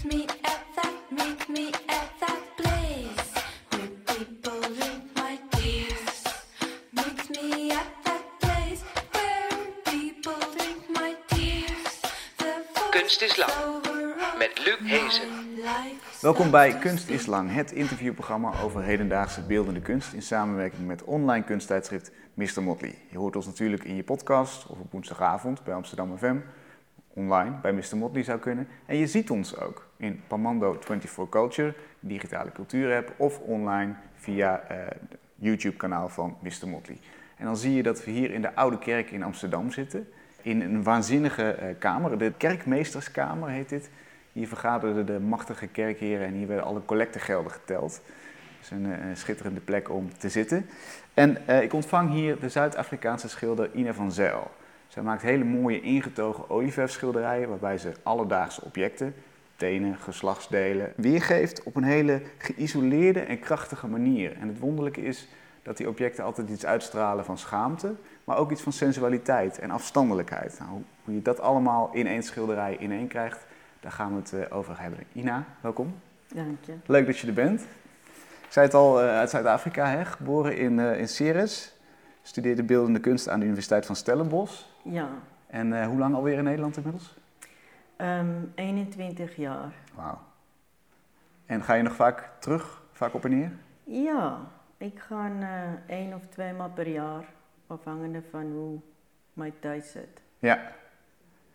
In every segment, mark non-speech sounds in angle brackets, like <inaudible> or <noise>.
Kunst is lang, met Luc Hezen. Welkom bij Kunst is Lang, het interviewprogramma over hedendaagse beeldende kunst in samenwerking met online kunsttijdschrift Mr. Motley. Je hoort ons natuurlijk in je podcast of op woensdagavond bij Amsterdam FM, online bij Mr. Motley zou kunnen. En je ziet ons ook in Pamando 24 Culture, digitale cultuurapp, of online via eh, het YouTube-kanaal van Mr. Motley. En dan zie je dat we hier in de Oude Kerk in Amsterdam zitten, in een waanzinnige eh, kamer, de Kerkmeesterskamer heet dit. Hier vergaderden de machtige kerkheren en hier werden alle collectegelden geteld. Het is een, eh, schitterende plek om te zitten. En eh, ik ontvang hier de Zuid-Afrikaanse schilder Ina van Zijl. Zij maakt hele mooie ingetogen olieverfschilderijen waarbij ze alledaagse objecten, tenen, geslachtsdelen, weergeeft op een hele geïsoleerde en krachtige manier. En het wonderlijke is dat die objecten altijd iets uitstralen van schaamte, maar ook iets van sensualiteit en afstandelijkheid. Nou, hoe- je dat allemaal in één schilderij ineen krijgt, daar gaan we het eh, over hebben. Ina, welkom. Dank je. Leuk dat je er bent. Ik zei het al, eh, uit Zuid-Afrika, geboren in, eh in Ceres. Studeerde beeldende kunst aan de Universiteit van Stellenbosch. Ja, En eh, hoe lang alweer in Nederland inmiddels? ehm 21 jaar. Wauw. En ga je nog vaak terug, vaak op en neer? Ja, ik ga eh één of twee maal per jaar, afhangende van hoe mijn tijd zit. Ja.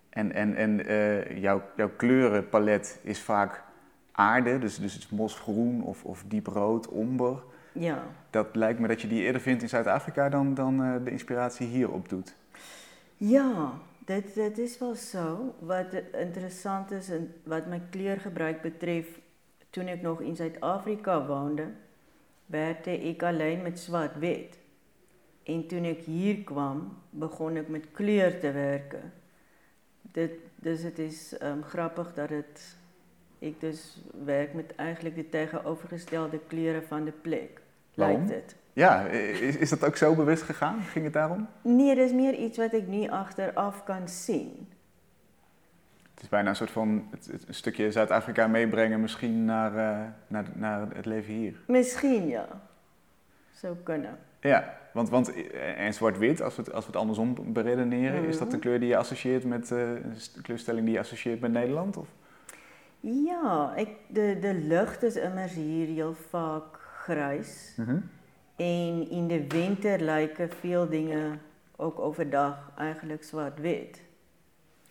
En, en, en eh, jouw, jouw kleurenpalet is vaak aarde, dus, dus het is mosgroen of, of dieprood, omber. Ja, Dat lijkt me dat je die eerder vindt in Zuid-Afrika dan, dan eh, de inspiratie hierop doet. ja dat, dat is wel zo. Wat interessant is en wat mijn kleurgebruik betreft, toen ik nog in Zuid-Afrika woonde, werkte ik alleen met zwart-wit. En toen ik hier kwam, begon ik met kleur te werken. Dit, dus het is ehm, grappig dat het, ik dus werk met eigenlijk de tegenovergestelde kleuren van de plek. Waarom? Lijkt het. Ja, is, is dat ook zo bewust gegaan? Ging het daarom? Nee, dat is meer iets wat ik nu achteraf kan zien. Het is bijna een soort van het, het- een stukje Zuid-Afrika meebrengen misschien naar, eh, naar, naar het leven hier. Misschien ja. Zou kunnen. Ja, want, want eh, en zwart-wit, als we, het, als we het andersom beredeneren, is dat een kleur die je associeert met, eh, een st- kleurstelling die je associeert met Nederland? Of? Ja, ik, de, de lucht is immers hier heel vaak grijs. En in de winter lijken veel dingen ook overdag eigenlijk zwart-wit.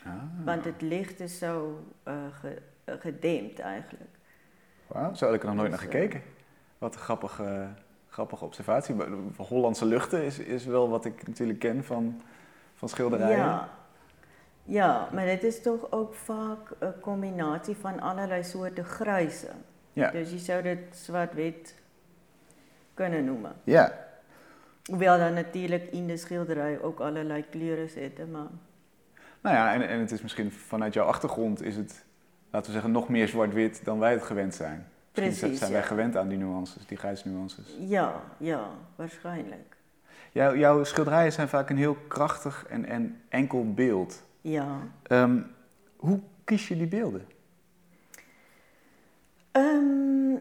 Ah, Want het licht is zo ge- eh, gedempt eigenlijk. wauw, zo had ik er nog nooit naar Dus, eh, gekeken. Wat een grappige, grappige observatie. Hollandse luchten is, is wel wat ik natuurlijk ken van, van schilderijen. Ja. ja, maar het is toch ook vaak een combinatie van allerlei soorten grijze. Ja. Dus je zou het zwart-wit kunnen noemen. ja. Hoewel dan natuurlijk in de schilderij ook allerlei kleuren zitten, maar Nou ja, en, en het is misschien vanuit jouw achtergrond is het, laten we zeggen, nog meer zwart-wit dan wij het gewend zijn. Misschien Precies, zijn ja. wij gewend aan die nuances, die grijsnuances. ja, ja, waarschijnlijk. Jouw, jouw schilderijen zijn vaak een heel krachtig en, en enkel beeld. Ja. Ehm, hoe kies je die beelden? Ehm,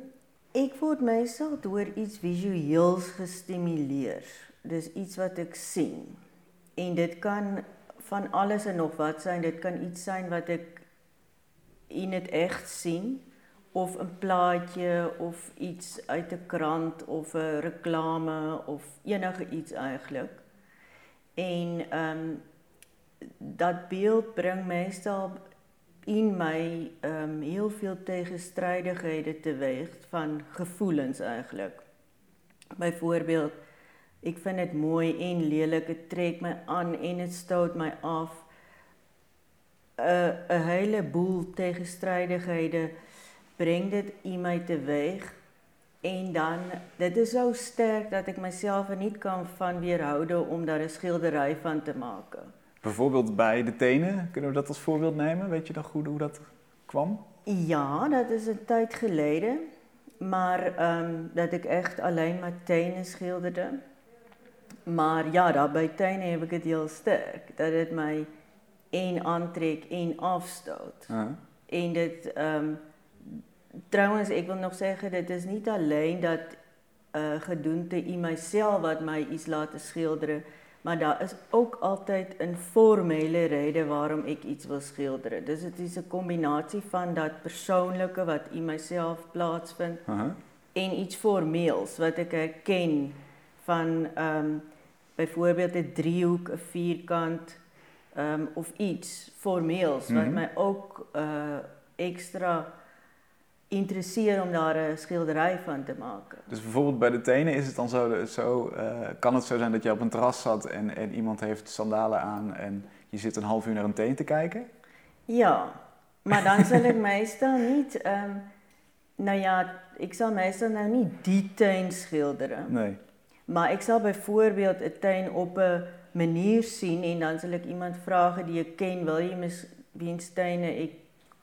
ik word meestal door iets visueels gestimuleerd. Dus iets wat ik zie. En dit kan van alles en nog wat zijn. Dit kan iets zijn wat ik in het echt zie. Of een plaatje, of iets uit de krant, of een reclame, of enige iets eigenlijk. En ehm, dat beeld brengt meestal in mij ehm, heel veel tegenstrijdigheden teweeg van gevoelens eigenlijk. Bijvoorbeeld, ik vind het mooi en lelijk, het trekt mij aan en het stoot mij af. Eh, een heleboel tegenstrijdigheden brengt dit in mij teweeg. En dan, dit is zo sterk dat ik mezelf er niet kan van weerhouden om daar een schilderij van te maken. Bijvoorbeeld bij de tenen, kunnen we dat als voorbeeld nemen? Weet je nog goed hoe dat kwam? Ja, dat is een tijd geleden. Maar ehm, dat ik echt alleen maar tenen schilderde. Maar ja, daar bij tenen heb ik het heel sterk. Dat het mij één aantrek, één afstoot. En ehm, trouwens ek wil nog sê dit is nie alleen dat uh gedoente in myself wat my iets laat skilder, maar daar is ook altyd 'n formele rede waarom ek iets wil skilder. Dis dit is 'n kombinasie van dat persoonlike wat in myself plaatsvind Aha. en iets formeels wat ek herken van ehm um, byvoorbeeld 'n driehoek, 'n vierkant ehm um, of iets formeels wat Mhm. my ook uh ekstra interesseer om daar 'n skildery van te maak. Dus bijvoorbeeld bij de tenen is het dan zo, zo eh, kan het zo zijn dat je op een terras zat en, en iemand heeft sandalen aan en je zit een half uur naar een teen te kijken? Ja, maar dan sal ek <laughs> meestal nie ehm um, nou ja, ek sal meestal nou nie die tuin skilder Nee. Maar ek sal byvoorbeeld 'n tuin op 'n manier sien en dan sal ek iemand vra die ek ken, wil mis wiens tuine ek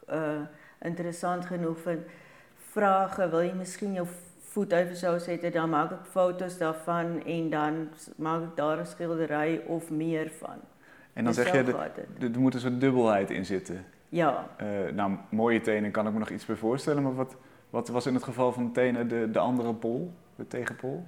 uh interessant genoeg vind, vrae, wil jy miskien jou voet over sou sit en dan maak ek foto's daarvan en dan maak ek daar 'n skildery of meer van. En dan Dus zeg zo je, er- moet een soort dubbelheid in zitten. Ja, Eh, nou, mooie tenen kan ik me nog iets bij voorstellen, maar wat, wat was in het geval van tenen de, de andere pol, de tegenpol?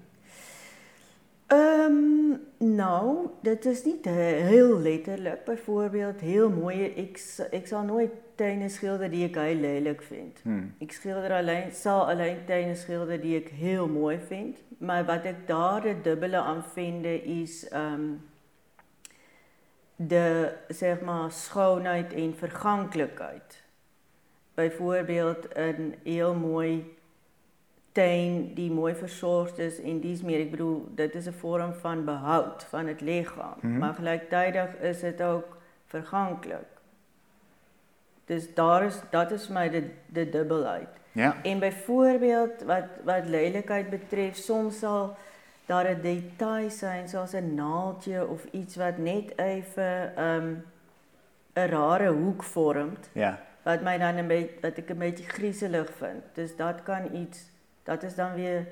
Ehm nou, dit is nie he- heel letterlik. Byvoorbeeld heel mooi ek s- ek sal nooit tuine skilder die ek hy lelik vind. Hmm. Ek skilder alleen sal alleen tuine skilder die ek heel mooi vind, maar wat ek daar 'n dubbele aan vind is ehm de zeg maar skoonheid en verganklikheid. Byvoorbeeld 'n heel mooi tuin die mooi versorgd is en dis meer ek bedoel dit is 'n vorm van behoud van het liggaam, Mhm. maar gelyktydig is dit ook verganklik. Dus daar is dat is my die die dubbelheid. Ja, En byvoorbeeld wat wat lelyikheid betref, soms sal daar 'n detail sein soos 'n naaldjie of iets wat net effe um 'n rare hoek vorm ja. wat my dan 'n beetje wat ek 'n bietjie grieselig vind. Dus dat kan iets dat is dan weer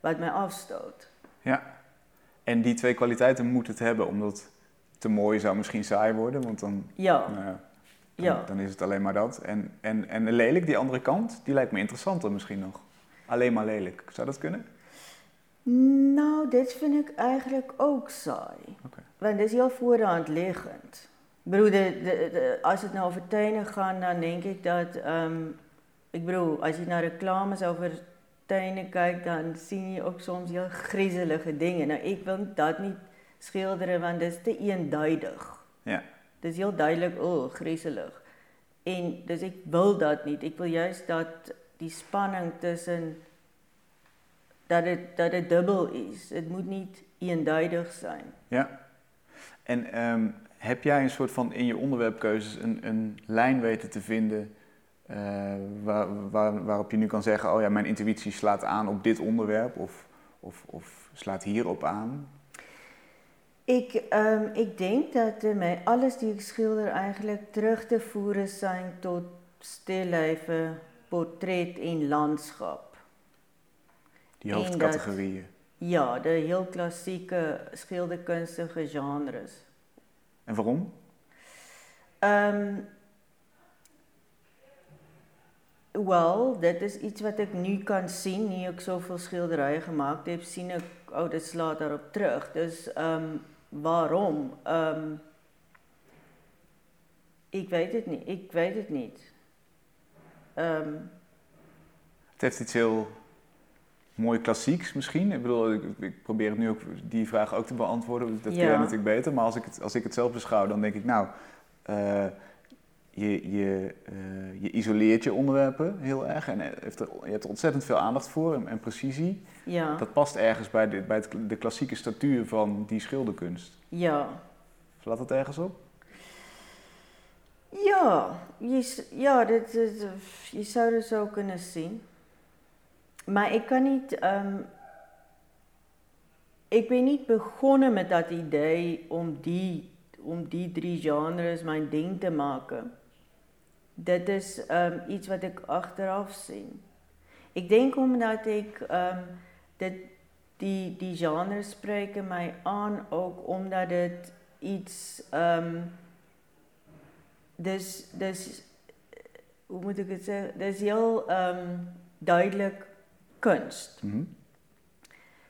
wat my afstoot. Ja. En die twee kwaliteiten moet het hebben, omdat te mooi zou misschien saai worden, want dan, Ja, nou ja, dan, ja. dan is het alleen maar dat. En, en, en lelijk, die andere kant, die lijkt me interessanter misschien nog. Alleen maar lelijk. Zou dat kunnen? Nou, dit vind ek eintlik ook saai. Oké. Want dis heel voor de hand liggend. Ik bedoel, de, de, de- als het nou over tuinen gaat, dan denk ik dat, ehm ik bedoel, als je naar reclames over tuinen kijkt, dan zie je ook soms heel griezelige dingen. Nou, ik wil dat niet schilderen, want dat is te eenduidig. Ja. Het is heel duidelijk, oh, griezelig. En dus ik wil dat niet. Ik wil juist dat die spanning tussen, dat het, dat het dubbel is. Het moet niet eenduidig zijn. Ja. En ehm, heb jij een soort van in je onderwerpkeuzes een, een lijn weten te vinden eh, waar, waar, waarop je nu kan zeggen, oh ja, mijn intuïtie slaat aan op dit onderwerp of, of, of slaat hierop aan? Ik, ehm, ik denk dat mijn, alles die ik schilder eigenlijk terug te voeren zijn tot stilleven, portret en landschap. Die dat- hoofdcategorieën. Ja, de heel klassieke schilderkunstige genres. En waarom? Ehm wel, dit is iets wat ek nu kan sien, nu ek soveel skilderye gemaak het, sien ek oh, dit slaat daarop terug. Dus ehm waarom? Ehm ik weet het niet. Ik weet het niet. Ehm Het heeft iets heel mooi klassieks misschien. Ik bedoel, ik, ik probeer het nu ook, die vraag ook te beantwoorden. Dat ken jij Ja. natuurlijk beter. Maar als ik, het, als ik het zelf beschouw, dan denk ik, nou, eh, je, je, eh, je isoleert je onderwerpen heel erg. En heeft er, je hebt er ontzettend veel aandacht voor en, en precisie. ja. Dat past ergens bij, de, bij het, de klassieke statuur van die schilderkunst. Ja. Slaat dat ergens op? Ja, je, ja dit, dit, je zou het zo kunnen zien. Maar ik kan niet. ehm ik ben niet begonnen met dat idee om die, om die drie genres mijn ding te maken. Dat is ehm, iets wat ik achteraf zie. Ik denk omdat ik ehm dit, die, die genres spreken mij aan ook omdat het iets. dus, dus hoe moet ek dit sê? Dis heel ehm um, duidelik kuns. Mhm.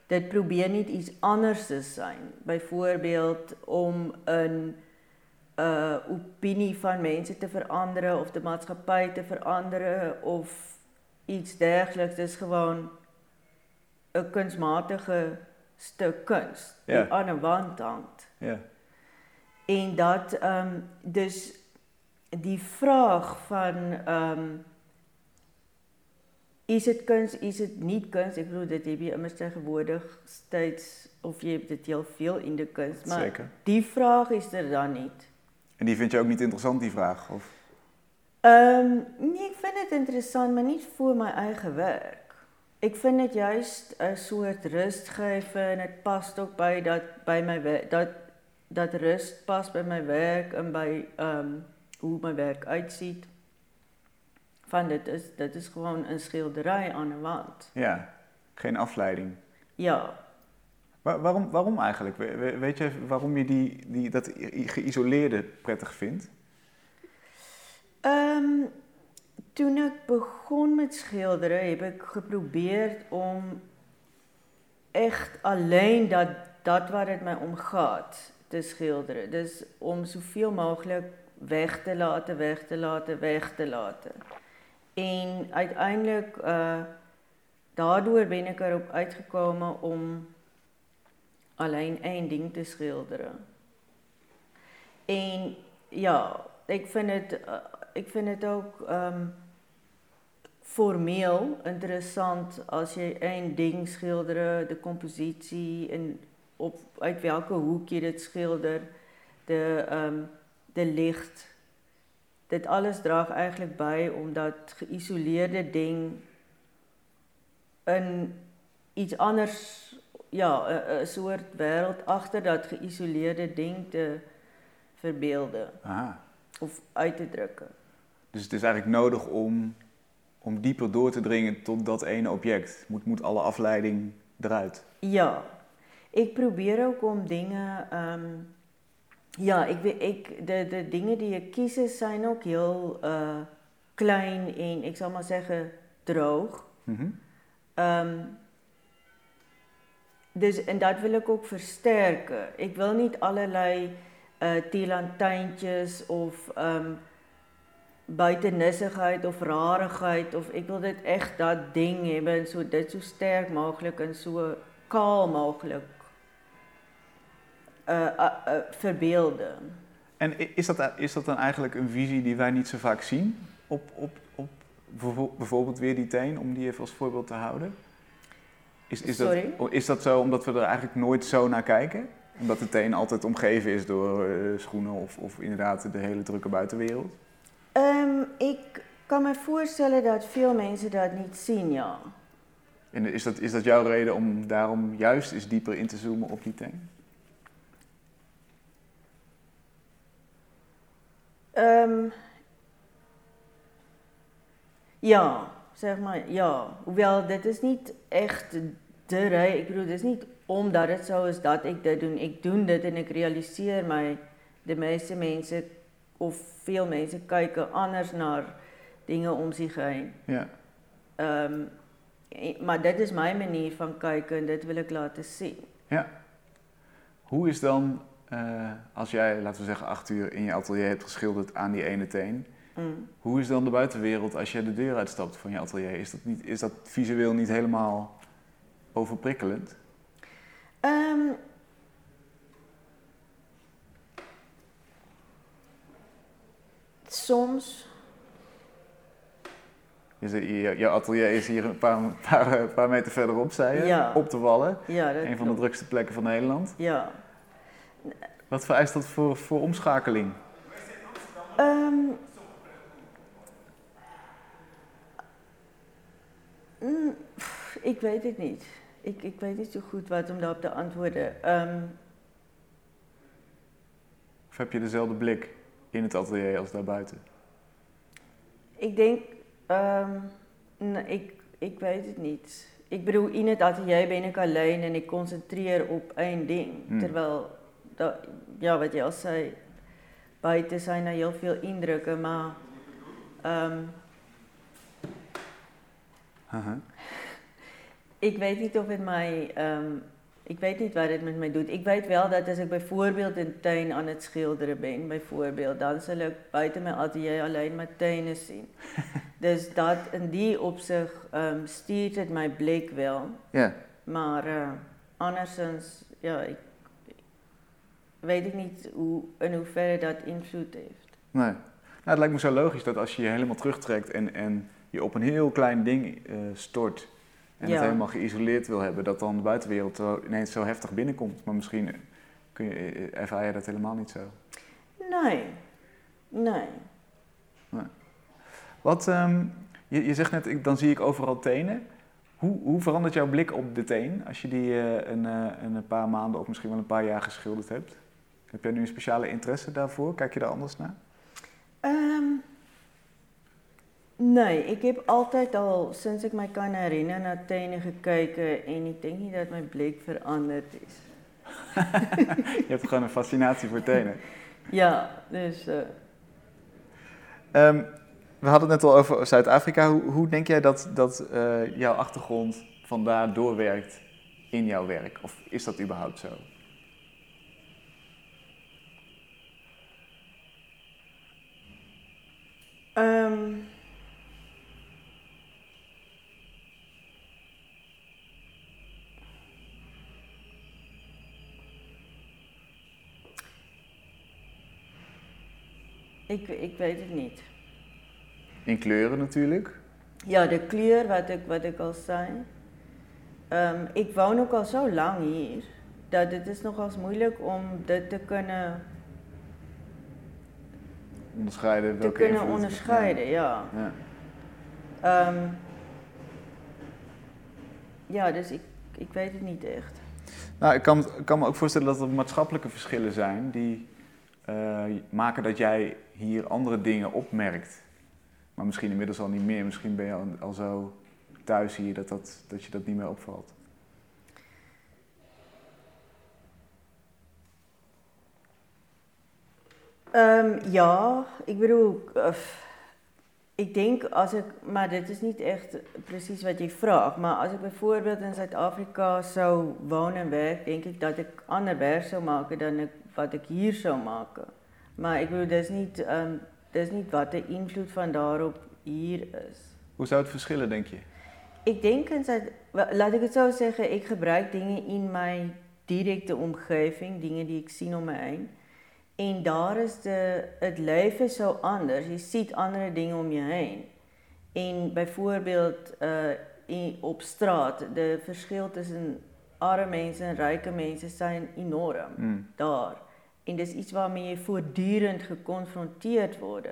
Dit probeer nie iets anders te sein. Byvoorbeeld om 'n uh opinie van mense te verander of die maatskappy te verander of iets dergeliks. Dis gewoon 'n kunsmatige stuk kuns die Ja. aan 'n wand hang. Ja. En dat ehm um, dus die vraag van ehm um, is dit kuns, is dit nie kuns? Ek bedoel dit heb jy immers tegenwoordig steeds of jy het dit heel veel in de kuns, maar Zeker. die vraag is er dan niet. En die vind je ook niet interessant, die vraag? Of? Ehm nee, ek vind dit interessant, maar nie vir my eie werk. Ek vind dit juist 'n soort rust gee en dit pas ook by dat by my werk dat dat rust pas by my werk en by ehm hoe my werk uitsien. Van dit is dit is gewoon 'n skildery aan 'n wand. Ja, geen afleiding. Ja. Wa- waarom, waarom eigenlijk? We- we- Weet je waarom je die, die, dat geïsoleerde prettig vindt? Ehm toen ek begon met skildere, heb ek geprobeer om echt alleen dat dat waar dit my om gaat te skildere. Dis om soveel moontlik weg te laat, weg te laat, weg te laat. En uiteindelik uh daardoor ben ek erop uitgekomen om alleen één ding te schilderen. En ja, ik vind het, uh, ik vind het ook ehm formeel interessant als je één ding schildert, de compositie en op uit welke hoek je dit schilder, de, ehm de licht. Dit alles draagt eigenlijk bij om dat geïsoleerde ding een iets anders, ja, een, soort wereld achter dat geïsoleerde ding te verbeelden Aha. of uit te drukken. Dus het is eigenlijk nodig om, om dieper door te dringen tot dat ene object. Moet, moet alle afleiding eruit. Ja, ik probeer ook om dingen. ehm, ja, ik, ik, de, de dingen die ik kies zijn ook heel eh, klein en ik zal maar zeggen droog. Mhm. Ehm, dus, en dat wil ik ook versterken. Ik wil niet allerlei uh, of ehm buitenissigheid of rarigheid. Of ik wil dit echt dat ding hebben. En zo, dit zo sterk mogelijk en zo kaal mogelijk uh, uh, verbeelden. En is dat, is dat dan eigenlijk een visie die wij niet zo vaak zien? Op, op, op bijvo- bijvoorbeeld weer die teen, om die even als voorbeeld te houden? Is, is, dat, Sorry? is dat zo omdat we er eigenlijk nooit zo naar kijken? Omdat de teen altijd omgeven is door eh, schoenen of, of inderdaad de hele drukke buitenwereld? Ehm, ik kan me voorstellen dat veel mensen dat niet zien, ja. En is dat, is dat jouw reden om daarom juist eens dieper in te zoomen op die teen? Ehm, ja, zeg maar ja. Hoewel, dit is niet echt de rij. Ik bedoel, dit is niet omdat het zo is dat ik dit doe. Ik doe dit en ik realiseer mij. De meeste mensen, of veel mensen, kijken anders naar dingen om zich heen. Ja. Ehm, eh, maar dit is mijn manier van kijken en dit wil ik laten zien. ja. Hoe is dan, eh, als jij, laten we zeggen, acht uur in je atelier hebt geschilderd aan die ene teen... Mm. Hoe is dan de buitenwereld als je de deur uitstapt van je atelier? Is dat, niet, is dat visueel niet helemaal overprikkelend? Ehm, soms, Je, je, atelier is hier een paar, <laughs> paar, eh, paar meter verderop, zei je, Ja. op de Wallen. ja, dat Een van de drukste plekken van Nederland. Ja. Wat vereist dat voor, voor omschakeling? Ehm, mm, pff, ik weet het niet. Ik, ik weet niet zo goed wat om daarop te antwoorden. Ehm, Of heb je dezelfde blik in het atelier als daarbuiten? ik denk, ehm, nee, ik, ik weet het niet. Ik bedoel, in het atelier ben ik alleen en ik concentreer op één ding. Hmm. Terwijl, dat, ja, wat je al zei, buiten zijn er heel veel indrukken, maar ehm, Ik weet niet of het my ehm ek weet niet wat dit met my doen. Ek weet wel dat as ek byvoorbeeld in tuin aan het skildere ben, byvoorbeeld, dan sal ek buite my ateljee alleen maar tuine sien. <laughs> dus dat in die opsig ehm stuur dit my blik wel, Ja, maar uh andersins ja, ek weet ek niet hoe in hoeverre dat invloed heeft. nee. Nou, het lijkt me zo logisch dat als je je helemaal terugtrekt en, en je op een heel klein ding eh, stort en het helemaal geïsoleerd wil hebben, dat dan de buitenwereld zo, ineens zo heftig binnenkomt. Maar misschien kun je, eh, ervaar je dat helemaal niet zo. Nee. Nee. Wat, ehm, je, je zegt net, ik, dan zie ik overal tenen. Hoe, hoe verandert jouw blik op de teen als je die eh, een, eh, een paar maanden of misschien wel een paar jaar geschilderd hebt? Heb jij nu een speciale interesse daarvoor? Kijk je daar anders naar? Ehm nee, ek heb altyd al sinds ek my kan herinner na tuine gekyke en ek dink nie dat my blik veranderd is. <laughs> Je hebt gewoon een fascinatie voor tenen. <laughs> Ja, dus uh, Ehm, we hadden het net al over Zuid-Afrika. Hoe, hoe denk jij dat, dat eh, jouw achtergrond vandaar doorwerkt in jouw werk? Of is dat überhaupt zo? ehm Ek ek weet dit nie. In kleuren natuurlijk. Ja, de kleur wat ik, wat ik al zei. Ehm ik woon ook al zo lang hier dat het is nogals moeilijk om dit te kunnen, Onderscheiden te kunnen onderscheiden. Ja. Ja. Ehm ja, dus ik, ik weet het niet echt. Nou, ik kan, ik kan me ook voorstellen dat er maatschappelijke verschillen zijn die eh, maken dat jij hier andere dingen opmerkt. Maar misschien inmiddels al niet meer. Misschien ben je al, zo thuis hier dat, dat, dat je dat niet meer opvalt. Ehm ja, ik bedoel, ik denk als ik, maar dit is niet echt precies wat je vraagt, maar als ik bijvoorbeeld in Zuid-Afrika zou wonen en werk, denk ik dat ik ander werk zou maken dan ik, wat ik hier zou maken. Maar ik bedoel, dat is niet, ehm dat is niet wat de invloed van daarop hier is. Hoe zou het verschillen, denk je? Ik denk in Zuid, wel, laat ik het zo zeggen, ik gebruik dingen in mijn directe omgeving, dingen die ik zie om me heen. En daar is de, het leven zo anders. Je ziet andere dingen om je heen. En bijvoorbeeld uh, in, op straat, de verschil tussen arme mensen en rijke mensen zijn enorm. Hmm. Daar. En dat is iets waarmee je voortdurend geconfronteerd wordt.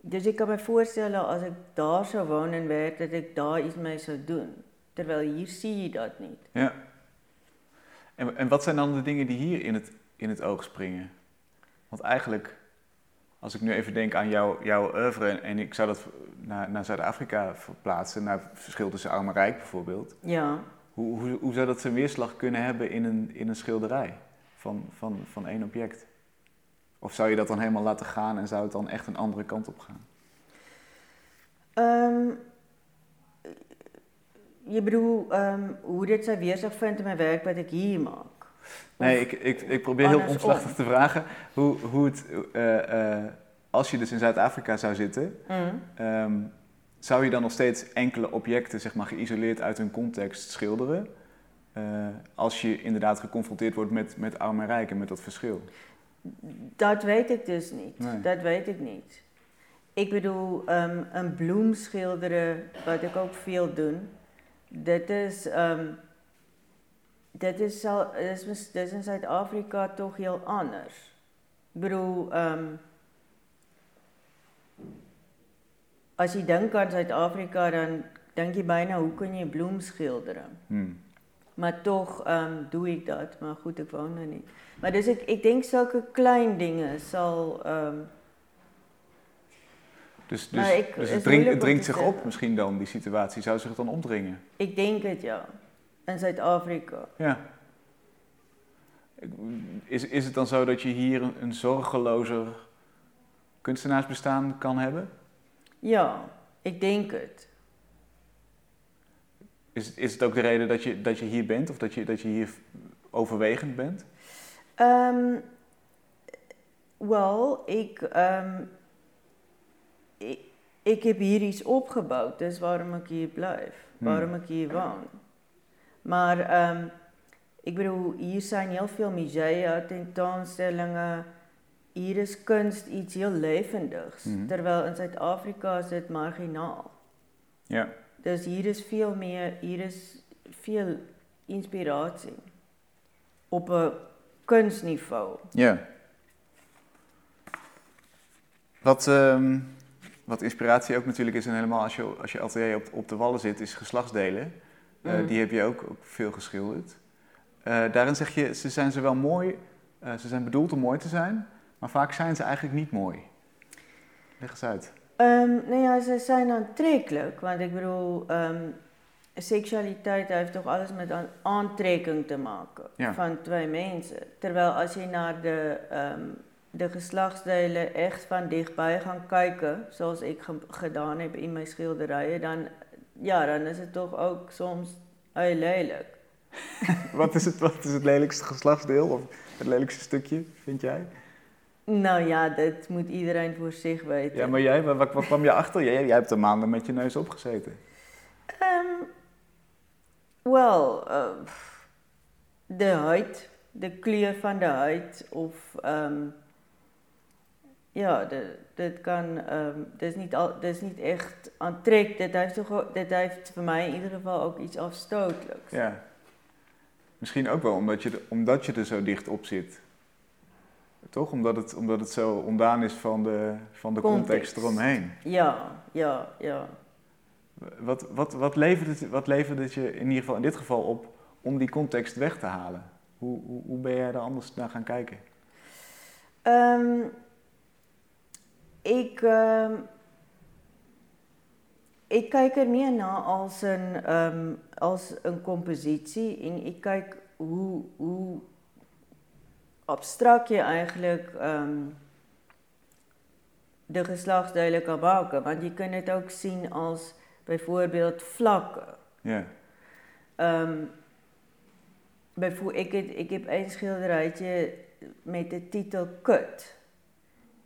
Dus ik kan me voorstellen als ik daar zou wonen en werk, dat ik daar iets mee zou doen. Terwijl hier zie je dat niet. Ja. En, en wat zijn dan de dingen die hier in het, in het oog springen? Want eigenlijk, als ik nu even denk aan jouw, jouw oeuvre en, en ik zou dat naar, naar Zuid-Afrika verplaatsen, naar het verschil tussen arm en rijk bijvoorbeeld. Ja. Hoe, hoe, hoe zou dat zijn weerslag kunnen hebben in een, in een schilderij van, van, van één object? Of zou je dat dan helemaal laten gaan en zou het dan echt een andere kant op gaan? Um, je bedoelt um, hoe dit zijn weerslag vindt in mijn werk wat ik hier maak? Nee, ik, ik, ik probeer heel omslachtig te vragen hoe, hoe het, eh, eh, als je dus in Zuid-Afrika zou zitten, Mm. Ehm, zou je dan nog steeds enkele objecten, zeg maar, geïsoleerd uit hun context schilderen? Eh, als je inderdaad geconfronteerd wordt met, met arm en rijk en met dat verschil. Dat weet ik dus niet. Nee. Dat weet ik niet. Ik bedoel, um, een bloem schilderen, wat ik ook veel doe, dat is, um, dat is, al, dat is, mis- dat is in Zuid-Afrika toch heel anders. Ik bedoel, um, als je denkt aan Zuid-Afrika, dan denk je bijna, hoe kun je bloem schilderen? Hmm. Maar toch ehm, doe ik dat. Maar goed, ik woon er niet. Maar dus ik, ik denk zulke klein dingen zal... ehm, Dus, dus, ik- dus het dringt, het zich op misschien dan, die situatie. Zou zich dan opdringen? ik denk het ja. In Zuid-Afrika. Ja. Is, is het dan zo dat je hier een, een zorgelozer kunstenaarsbestaan kan hebben? Ja, ik denk het. Is, is het ook de reden dat je, dat je hier bent of dat je, dat je hier overwegend bent? Ehm wel, ik, ehm ik, ik heb hier iets opgebouwd, dus waarom ik hier blijf, Hmm. waarom ik hier woon. Maar ehm ik bedoel, hier zijn heel veel musea, tentoonstellingen. Hier is kunst iets heel levendigs, Mhm. terwijl in Zuid-Afrika is dit marginaal. Ja. Dus hier is veel meer, hier is veel inspiratie op een kunstniveau. Ja. Wat, ehm, wat inspiratie ook natuurlijk is, en helemaal als je, als je atelier op, op de wallen zit, is geslachtsdelen. Eh, Mhm. Die heb je ook, ook veel geschilderd. Eh, daarin zeg je, ze zijn zowel mooi, eh, ze zijn bedoeld om mooi te zijn, maar vaak zijn ze eigenlijk niet mooi. Leg eens uit. Ehm nou ja, ze zijn aantrekkelijk, want ik bedoel, ehm, seksualiteit heeft toch alles met aan- aantrekking te maken Ja. van twee mensen. Terwijl als je naar de, ehm, de geslachtsdelen echt van dichtbij gaat kijken, zoals ik ge- gedaan heb in mijn schilderijen, dan, ja, dan is het toch ook soms heel lelijk. <laughs> Wat is, het, wat is het lelijkste geslachtsdeel of het lelijkste stukje, vind jij? Nou ja, dat moet iedereen voor zich weten. Ja, maar jij, wat, kwam je achter? Jij, jij hebt er maanden met je neus opgezeten. Ehm wel, eh, de huid, de kleur van de huid of ehm, ja, dit kan, ehm dit, is niet al, is niet echt aantrek. Dit heeft, toch, dit heeft voor mij in ieder geval ook iets afstotelijks. Ja. Misschien ook wel omdat je, omdat je er zo dicht op zit. Toch? Omdat het, omdat het zo ondaan is van de, van de context, Context. eromheen. Ja, ja, ja. Wat, wat, wat, levert het, wat levert het je in ieder geval in dit geval op om die context weg te halen? Hoe, hoe, hoe ben jij daar anders naar gaan kijken? Ehm, ik, ehm, ik kijk er meer naar als een, ehm, als een compositie. En ik kijk hoe, hoe abstract je eigenlijk ehm, de geslachtsdelen kan maken. Want je kunt het ook zien als bijvoorbeeld vlakken. Ja. Ehm bijvoor- ik, het, ik heb een schilderijtje met de titel Kut.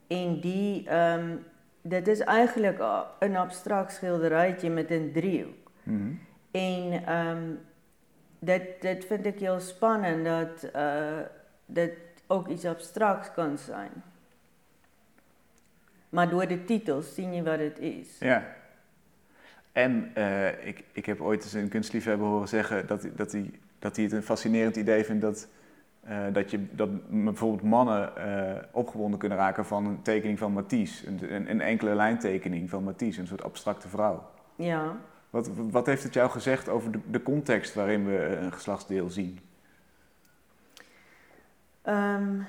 En die, ehm dit is eigenlijk een abstract schilderijtje met een driehoek. Mhm. En dit, dit vind ik heel spannend, dat eh dit ook iets abstracts kan zijn. Maar door de titels zie je wat het is. Ja. En eh, ik, ik heb ooit eens een kunstliefhebber horen zeggen dat, hij- dat, hij, dat hij het een fascinerend idee vindt dat, eh, dat, je, dat bijvoorbeeld mannen eh, opgewonden kunnen raken van een tekening van Matisse. Een, een, een enkele lijntekening van Matisse, een soort abstracte vrouw. Ja. Wat, wat heeft het jou gezegd over de, de context waarin we een geslachtsdeel zien? Ehm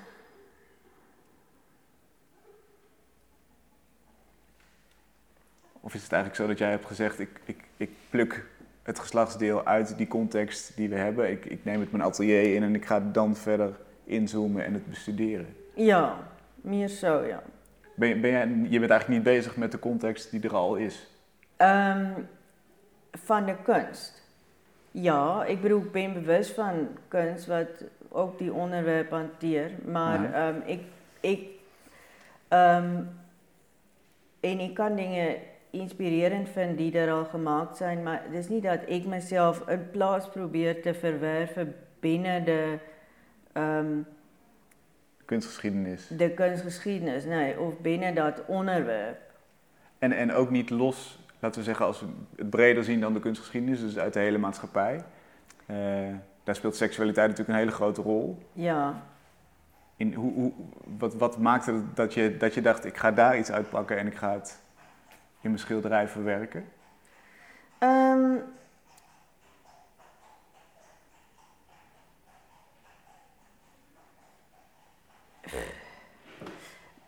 Of is het eigenlijk zo dat jij hebt gezegd, ik, ik, ik pluk het geslachtsdeel uit die context die we hebben. Ik, ik neem het mijn atelier in en ik ga dan verder inzoomen en het bestuderen. ja, meer zo, ja. Ben, je- ben jij, je bent eigenlijk niet bezig met de context die er al is. Ehm, van de kunst. Ja, ik bedoel, ik ben bewust van kunst wat ook die onderwerp hanteert. Maar Ja. ehm, ik, ik, ehm, en ik kan dingen inspirerend vinden die er al gemaakt zijn. Maar het is niet dat ik mezelf een plaats probeer te verwerven binnen de, ehm, Kunstgeschiedenis. de kunstgeschiedenis. Nee, of binnen dat onderwerp. En, en ook niet los, laten we zeggen, als we het breder zien dan de kunstgeschiedenis, dus uit de hele maatschappij. Eh, daar speelt seksualiteit natuurlijk een hele grote rol. Ja. In hoe, hoe, wat, wat maakte het dat je, dat je dacht, ik ga daar iets uitpakken en ik ga het in mijn schilderij verwerken? Ehm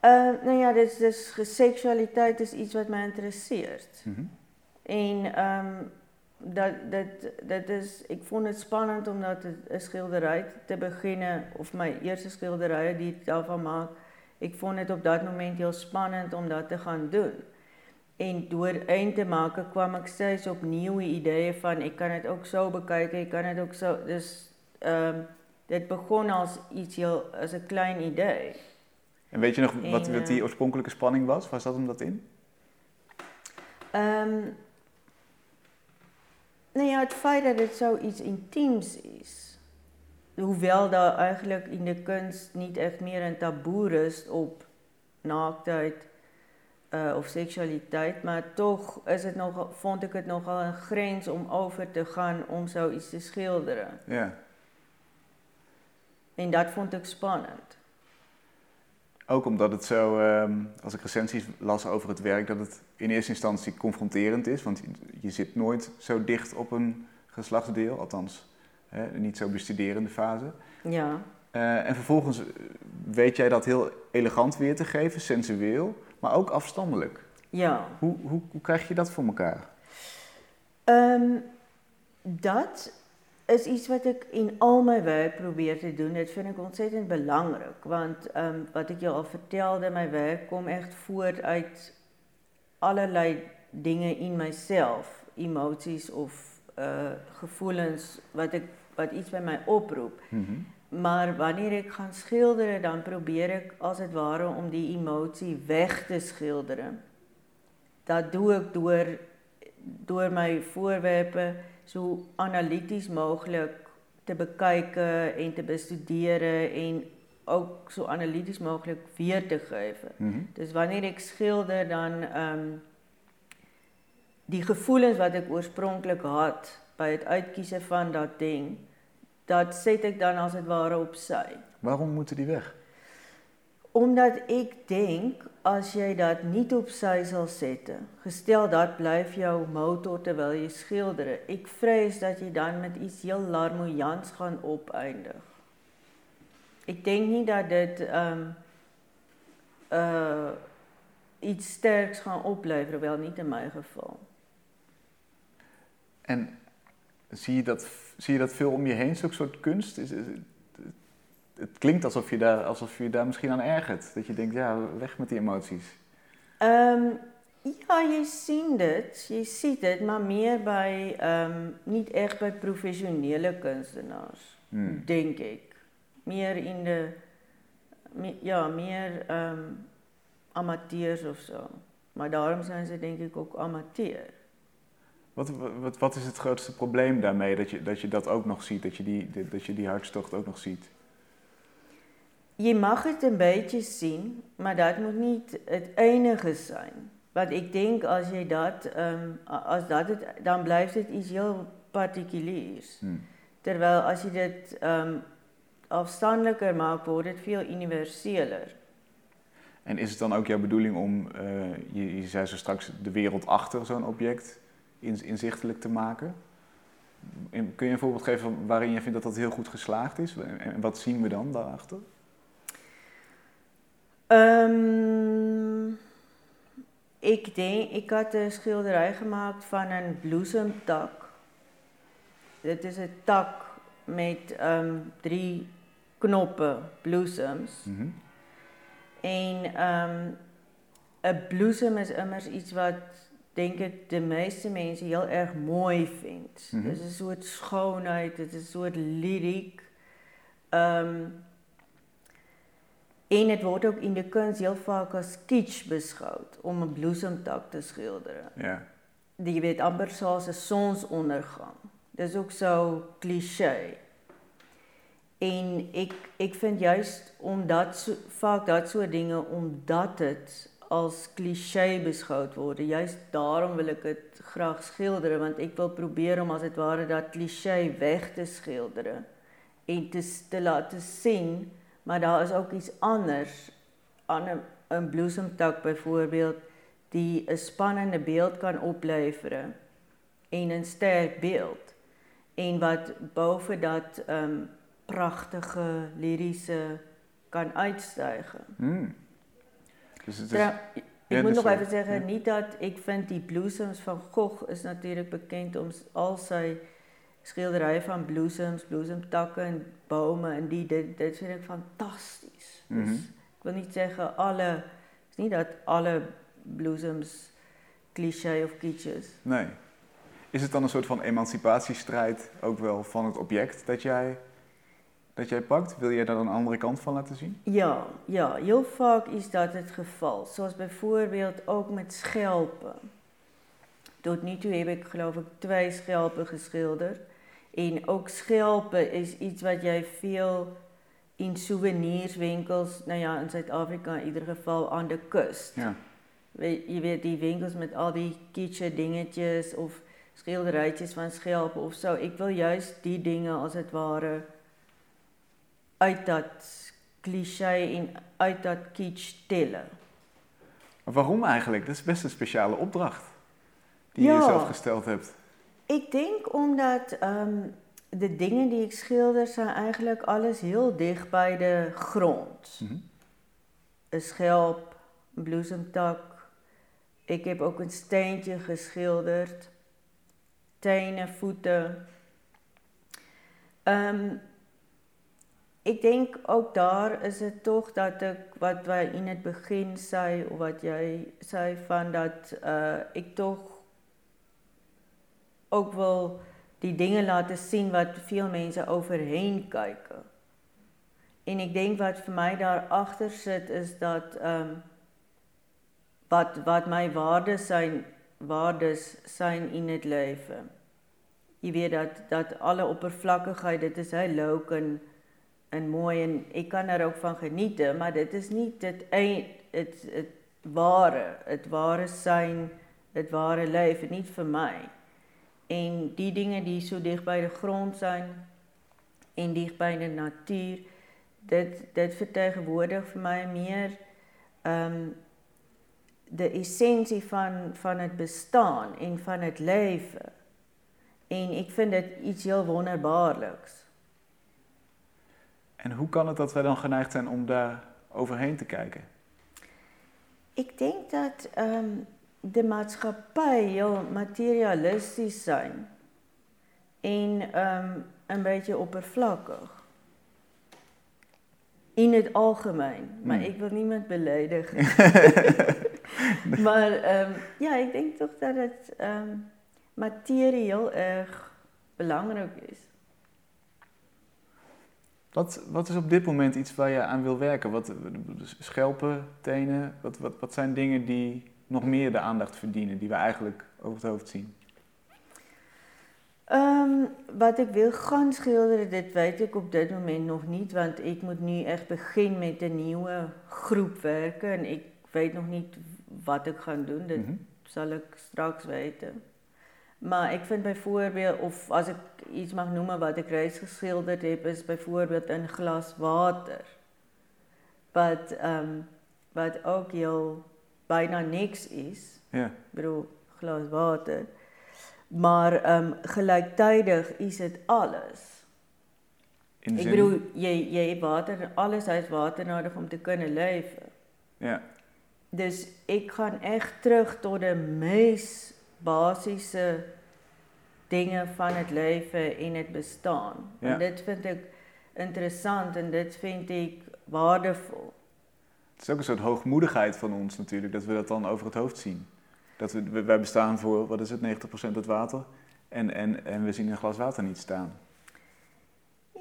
Eh, nou ja, dus, dus seksualiteit is iets wat mij interesseert. Mhm. En ehm, dat, dat, dat is, ik vond het spannend om dat te- een schilderij te beginnen, of mijn eerste schilderij die ik daarvan maak. Ik vond het op dat moment heel spannend om dat te gaan doen. En door eind te maken kwam ik steeds op nieuwe ideeën van ik kan het ook zo bekijken, ik kan het ook zo. Dus ehm dit begon als iets heel, als een klein idee. En weet je nog wat, En, wat die eh, oorspronkelijke spanning was? Waar zat hem dat in? Ehm nou ja, het feit dat het zoiets intiems is. Hoewel daar eigenlijk in de kunst niet echt meer een taboe rust op naaktheid eh, of seksualiteit, maar toch is het nog, vond ik het nogal een grens om over te gaan om zoiets te schilderen. Ja. En dat vond ik spannend. Ook omdat het zo, ehm, als ik recensies las over het werk, dat het in eerste instantie confronterend is. Want je, zit nooit zo dicht op een geslachtsdeel, althans hè, niet zo bestuderende fase. Ja. Eh, en vervolgens eh, weet jij dat heel elegant weer te geven, sensueel, maar ook afstandelijk. Ja. Hoe, hoe, hoe krijg je dat voor elkaar? Ehm, dat is iets wat ik in al mijn werk probeer te doen. Dat vind ik ontzettend belangrijk. Want ehm, wat ik je al vertelde, mijn werk komt echt voort uit allerlei dingen in mijzelf. Emoties of eh, gevoelens, wat, ik, wat iets bij mij oproept. Mhm. Maar wanneer ik ga schilderen, dan probeer ik als het ware om die emotie weg te schilderen. Dat doe ik door, door mijn voorwerpen zo analytisch mogelijk te bekijken en te bestuderen en ook zo analytisch mogelijk weer te geven. Mhm. Dus wanneer ik schilder, dan ehm, die gevoelens wat ik oorspronkelijk had bij het uitkiezen van dat ding, dat zet ik dan als het ware opzij. Waarom moeten die weg? Omdat ik denk, als jij dat niet opzij zal zetten, gestel dat blijft jouw motor terwijl je schilderen, ik vrees dat je dan met iets heel larmoyants gaan opeindigen. Ik denk niet dat dit ehm, eh, iets sterks gaan opleveren, wel niet in mijn geval. En zie je dat, zie je dat veel om je heen, zulke soort kunst? Is, is- het, klinkt alsof je, daar, alsof je daar misschien aan ergert. Dat je denkt, ja, weg met die emoties. Ehm, ja, je ziet het, je ziet het, maar meer bij, ehm, niet echt bij professionele kunstenaars, Hmm. denk ik. Meer in de, me- ja, meer ehm, amateurs of zo. Maar daarom zijn ze denk ik ook amateur. Wat, wat, wat is het grootste probleem daarmee, dat je, dat je dat ook nog ziet, dat je die, dat je die hartstocht ook nog ziet? Je mag het een beetje zien, maar dat moet niet het enige zijn. Want ik denk als je dat, ehm, als dat het, dan blijft het iets heel particuliers. Hmm. Terwijl als je dit ehm, afstandelijker maakt, wordt het veel universeler. En is het dan ook jouw bedoeling om, eh, je, je zei zo straks, de wereld achter zo'n object in, inzichtelijk te maken? En kun je een voorbeeld geven waarin je vindt dat dat heel goed geslaagd is? En, en wat zien we dan daarachter? Ehm, ik denk, ik had een schilderij gemaakt van een bloesemtak. Dit is een tak met ehm, drie knoppen, bloesems. Mhm. En ehm, een bloesem is immers iets wat, denk ik, de meeste mensen heel erg mooi vindt. Mhm. Het is een soort schoonheid, het is een soort lyriek. En het wordt ook in de kunst heel vaak als kitsch beschouwd om een bloesemtak te schilderen. Ja. Die weet amper zoals een zonsondergang. Dat is ook zo cliché. En ik, ik vind juist omdat so, vaak dat soort dingen, omdat het als cliché beschouwd wordt, juist daarom wil ik het graag schilderen, want ik wil proberen om als het ware dat cliché weg te schilderen en te, te laten zien, maar daar is ook iets anders aan een, bloesemtak bijvoorbeeld, die een spannende beeld kan opleveren en een sterk beeld. En wat boven dat ehm, prachtige, lyrische kan uitstijgen. Hmm. Dus het is, Trouw- ik moet nog even zeggen, Ja. niet dat ik vind die bloesems van Gogh is natuurlijk bekend om al zijn schilderijen van bloesems, bloesemtakken en bomen en die, dit, dit vind ik fantastisch. Mhm. Dus ik wil niet zeggen alle, het is niet dat alle bloesems cliché of kitsch is. Nee. Is het dan een soort van emancipatiestrijd ook wel van het object dat jij, dat jij pakt? Wil jij daar een andere kant van laten zien? Ja, ja, heel vaak is dat het geval. Zoals bijvoorbeeld ook met schelpen. Tot nu toe heb ik geloof ik twee schelpen geschilderd. En ook schelpen is iets wat jij veel in souvenirswinkels, nou ja, in Zuid-Afrika in ieder geval aan de kust. Ja. Weet- Je weet die winkels met al die kitschy dingetjes of schilderijtjes van schelpen of zo. Ik wil juist die dingen als het ware uit dat cliché en uit dat kitsch tillen. Maar waarom eigenlijk? Dat is best een speciale opdracht die je Ja. jezelf gesteld hebt. Ik denk omdat ehm, de dingen die ik schilder zijn eigenlijk alles heel dicht bij de grond. Mhm. Een schelp, een bloesemtak. Ik heb ook een steentje geschilderd. Tenen, voeten. Ehm, ik denk ook daar is het toch dat ik, wat wij in het begin zei, of wat jij zei, van dat eh, ik toch ook wil die dingen laten zien wat veel mensen overheen kijken. En ik denk wat voor mij daarachter zit is dat ehm, wat, wat mijn waardes zijn, waardes zijn in het leven. Je weet dat, dat alle oppervlakkigheid, dit is heel leuk en, mooi en ik kan er ook van genieten, maar dit is niet het, een, het, het ware, het ware zijn, het ware leven, niet voor mij. En die dingen die zo dicht bij de grond zijn en dicht bij de natuur, dit vertegenwoordigt voor mij meer ehm, de essentie van, van het bestaan en van het leven. En ik vind het iets heel wonderbaarlijks. En hoe kan het dat wij dan geneigd zijn om daar overheen te kijken? Ik denk dat ehm, de maatschappij heel materialistisch zijn en ehm, een beetje oppervlakkig. In het algemeen, maar Hmm. ik wil niemand beledigen. <laughs> <laughs> maar ehm, ja, ik denk toch dat het ehm, materie heel erg belangrijk is. Wat, wat is op dit moment iets waar je aan wil werken? Wat, schelpen, tenen, wat, wat, wat zijn dingen die nog meer de aandacht verdienen, die we eigenlijk over het hoofd zien? Ehm, wat ik wil gaan schilderen, dit weet ik op dit moment nog niet, want ik moet nu echt beginnen met een nieuwe groep werken en ik weet nog niet wat ik ga doen. Dit Mhm. zal ik straks weten. Maar ik vind bijvoorbeeld, of als ik iets mag noemen wat ik reeds geschilderd heb, is bijvoorbeeld een glas water. Wat, ehm, wat ook heel bijna niks is. Ja, Ik bedoel, glas water. Maar ehm, gelijktijdig is het alles. in de Ik zin- bedoel, je, je hebt water, alles heeft water nodig om te kunnen leven. Ja, Dus ik ga echt terug tot de meest basische dingen van het leven in het bestaan. Ja. En dit vind ik interessant en dit vind ik waardevol. Het is ook een soort hoogmoedigheid van ons natuurlijk, dat we dat dan over het hoofd zien. Dat we, wij bestaan voor, wat is het, 90% uit water. En, en, en we zien een glas water niet staan.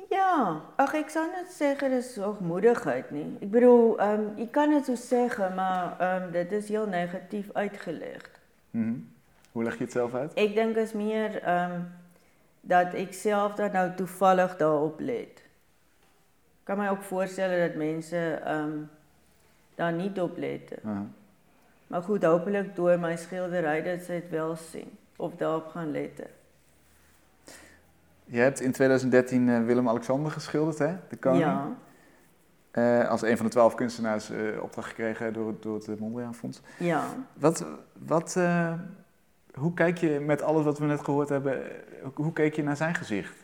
Ja, ach, ik zou net zeggen, dat is hoogmoedigheid niet. Ik bedoel, ehm, je kan het zo zeggen, maar ehm, dit is heel negatief uitgelegd. Mhm. Hoe leg je het zelf uit? Ik denk het is meer ehm, dat ik zelf daar nou toevallig daarop let. Ik kan me ook voorstellen dat mensen daar niet op letten. Maar goed, hopelijk door mijn schilderij dat ze het wel zien. Of daarop gaan letten. Je hebt in 2013 eh, Willem-Alexander geschilderd, hè? De koning. Ja, Eh, als een van de twaalf kunstenaars eh, opdracht gekregen door, het- door het Mondriaan Fonds. ja. Wat, wat, hoe kijk je met alles wat we net gehoord hebben, hoe, keek je naar zijn gezicht?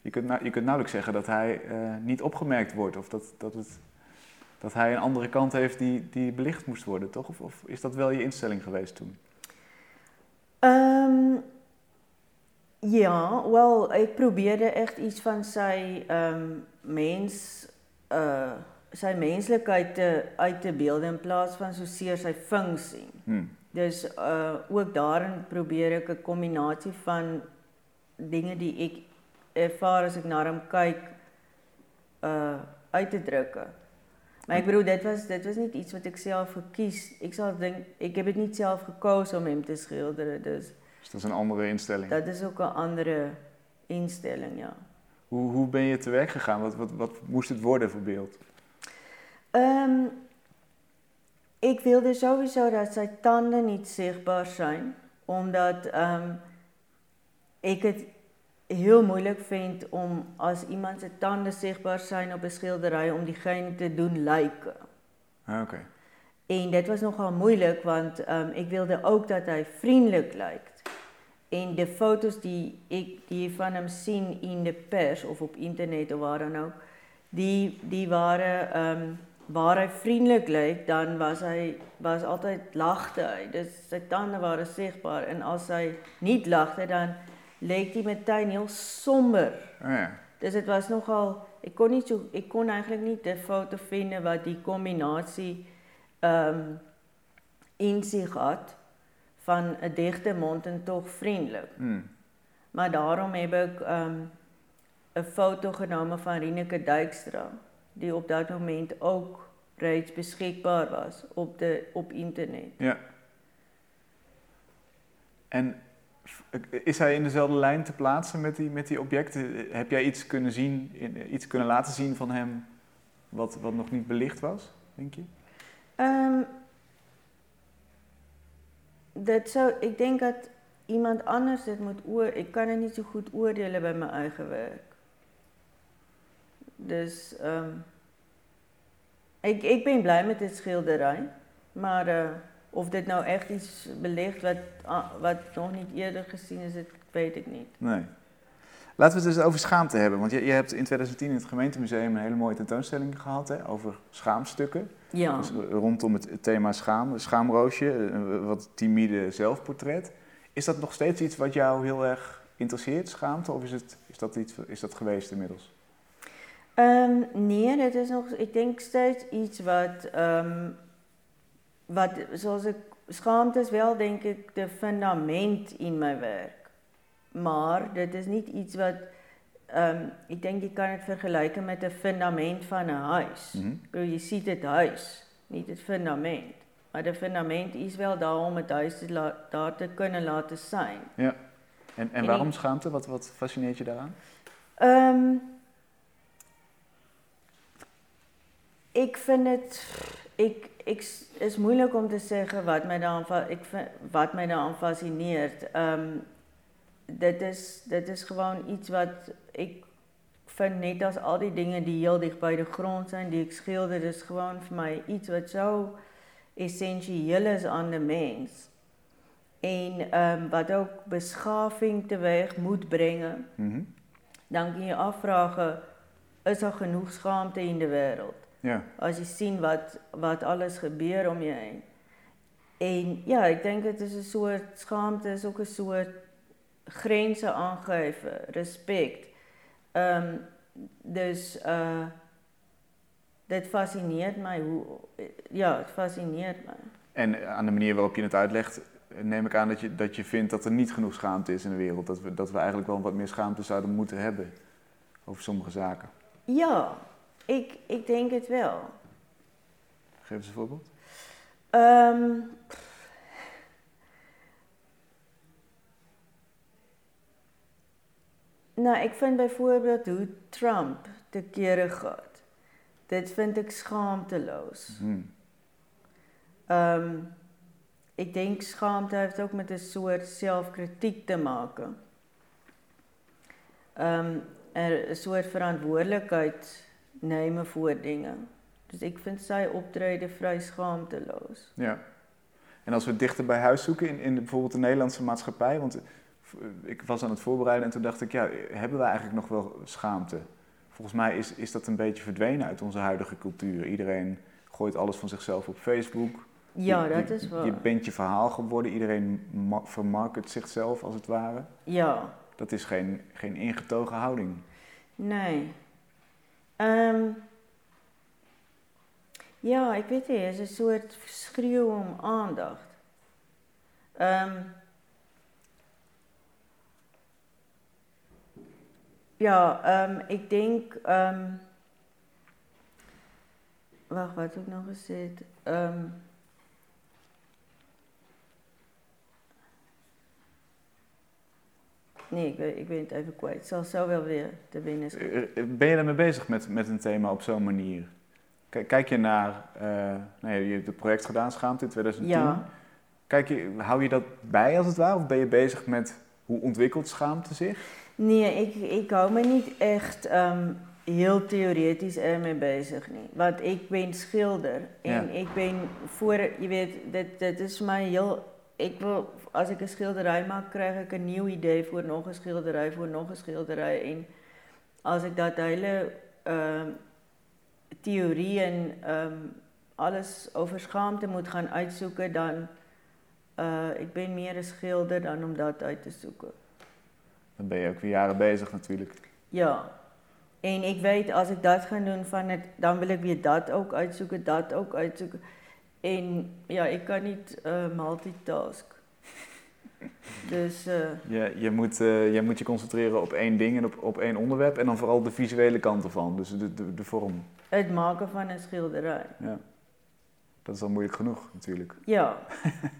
Je kunt, nou- je kunt nauwelijks zeggen dat hij niet opgemerkt wordt of dat, dat, het, dat hij een andere kant heeft die, die belicht moest worden, toch? Of, of is dat wel je instelling geweest toen? Ehm, ja, wel, ik probeerde echt iets van zijn ehm, mens, eh, sy menslikheid te uit te beeld in plaas van so seer sy funksie. Hmm. Dus uh ook daarin probeer ek 'n kombinasie van dinge die ek ervaar as ek na hom kyk uh uit te drukke. Maar ek bedoel dit was dit was nie iets wat ek self gekies. Ek sal dink ek heb dit nie self gekoos om hem te skilder. Dus Dus dat is een andere instelling. dat is ook 'n ander instelling, ja. Hoe, hoe ben je te werk gegaan? Wat, wat, wat moest het worden voor beeld? Ehm ek wilde sowieso dat sy tande nie sigbaar zijn omdat ehm ek dit heel moeilik vind om as iemand se tande sigbaar zijn op 'n skildery om diegene te doen lyk. Ah, Oké. En dit was nogal moeilik want ehm ek wilde ook dat hy vriendelik lyk. En die foto's die ek die van hom sien in die pers of op internet of waar dan ook, die die waren ehm waar hy vriendelik lyk, dan was hy was altyd lagte hy. Dus sy tande waren sigbaar en as hy nie lagte dan lyk hy meteen heel somber. Ja. Dus dit was nogal ek kon nie so ek kon eintlik nie 'n foto vind wat die kombinasie ehm um, in sig gehad van 'n digte mond en tog vriendelik. Hmm. Maar daarom heb ek ehm um, 'n foto genome van Rineke Duikstra die op dat moment ook reeds beskikbaar was op de op internet. Ja. En is hij in dezelfde lijn te plaatsen met die, met die objecten? Heb jij iets kunnen zien, iets kunnen laten zien van hem wat, wat nog niet belicht was, denk je? Ehm dit sou ek dink dat iemand anders dit moet oor ek kan dit nie so goed oordeel by my eie werk. Dus ehm ek ek ben bly met dit skildery, maar uh, of dit nou echt iets belicht wat ah, wat nog niet eerder gezien is, dit weet ik niet. Nee. Laten we het eens over schaamte hebben. Want je, je hebt in 2010 in het gemeentemuseum een hele mooie tentoonstelling gehad hè, over schaamstukken. Ja. Dus rondom het thema schaam, schaamroosje, een wat timide zelfportret. Is dat nog steeds iets wat jou heel erg interesseert, schaamte? Of is, het, is, dat, iets, is dat geweest inmiddels? Ehm nee, dit is nog ek dink steeds iets wat ehm wat ek skaamte is wel denk ek die fundament in my werk. Maar dit is niet iets wat ehm ek dink jy kan dit vergelyk met 'n fundament van 'n huis. Mhm. Ek bedoel jy sien dit huis, nie dit fundament. Maar die fundament is wel daar om het huis te daar te kunnen laten zijn. Ja. En, en waarom ik- schaamte? Wat, wat fascineert je daaraan? Ehm ik vind het ik ik is moeilijk om te zeggen wat mij fa- ik wat mij daaraan fascineert. Ehm dit is dit is gewoon iets wat ik vind net als al die dingen die heel dicht bij de grond zijn die ik schilder is gewoon voor mij iets wat zo essentieel is aan de mens. En ehm wat ook beschaving teweeg moet brengen Mhm. dan kun je afvragen, is er genoeg schaamte in de wereld? Ja. Als je ziet wat, wat alles gebeurt om je heen. En ja, ik denk het is een soort schaamte, is ook een soort grenzen aangeven, respect. Ehm, dus uh, dit fascineert mij. Hoe, ja, het fascineert mij. En aan de manier waarop je het uitlegt, neem ik aan dat je, dat je vindt dat er niet genoeg schaamte is in de wereld. Dat we, dat we eigenlijk wel wat meer schaamte zouden moeten hebben over sommige zaken. Ja, ik, ik denk het wel. Geef eens een voorbeeld. Ehm nou, ik vind bijvoorbeeld hoe Trump te kere gaat. Dit vind ik schaamteloos. Mhm. Ehm ik denk schaamte heeft ook met een soort zelfkritiek te maken. Er een soort verantwoordelijkheid nemen voor dingen. Dus ik vind zij optreden vrij schaamteloos. Ja. En als we dichter bij huis zoeken, in, in de, bijvoorbeeld de Nederlandse maatschappij, want eh, ik was aan het voorbereiden en toen dacht ik, ja, hebben we eigenlijk nog wel schaamte? Volgens mij is, is dat een beetje verdwenen uit onze huidige cultuur. Iedereen gooit alles van zichzelf op Facebook. Ja, Je- dat je- is waar. Je bent je verhaal geworden, iedereen ma- vermarket zichzelf als het ware. Ja, Dat is geen, geen ingetogen houding. nee. Ehm Ja, ek weet nie, is 'n soort skreeu om aandag. Ehm Ja, ek dink ehm Wag, wat het ek nou gesê? het? Ehm Nee, ik weet, ik weet het even kwijt. Het zal zo wel weer te winnen zijn. Eh, Ben je daarmee bezig met, met een thema op zo'n manier? Kijk je naar, eh, nou ja, je hebt het project gedaan, Schaamte in 2010. Ja. Kijk je, hou je dat bij als het ware? Of ben je bezig met hoe ontwikkelt schaamte zich? Nee, ik, ik hou me niet echt ehm, heel theoretisch ermee bezig. Nie. Want ik ben schilder. En Ja. ik ben voor, je weet, dit, dit is mij heel... Ik wil, als ik een schilderij maak, krijg ik een nieuw idee voor nog een schilderij, voor nog een schilderij. En als ik dat hele ehm, theorie en ehm, alles over schaamte moet gaan uitzoeken, dan... eh ik ben meer een schilder dan om dat uit te zoeken. Dan ben je ook weer jaren bezig natuurlijk. Ja. En ik weet, als ik dat ga doen, van het, dan wil ik weer dat ook uitzoeken, dat ook uitzoeken. En ja, ik kan niet eh, multitask. <laughs> Dus eh, Je, je, moet, eh, je moet je concentreren op één ding en op, op één onderwerp. En dan vooral de visuele kant ervan. Dus de, de, de vorm. het maken van een schilderij. Ja. Dat is al moeilijk genoeg natuurlijk. Ja.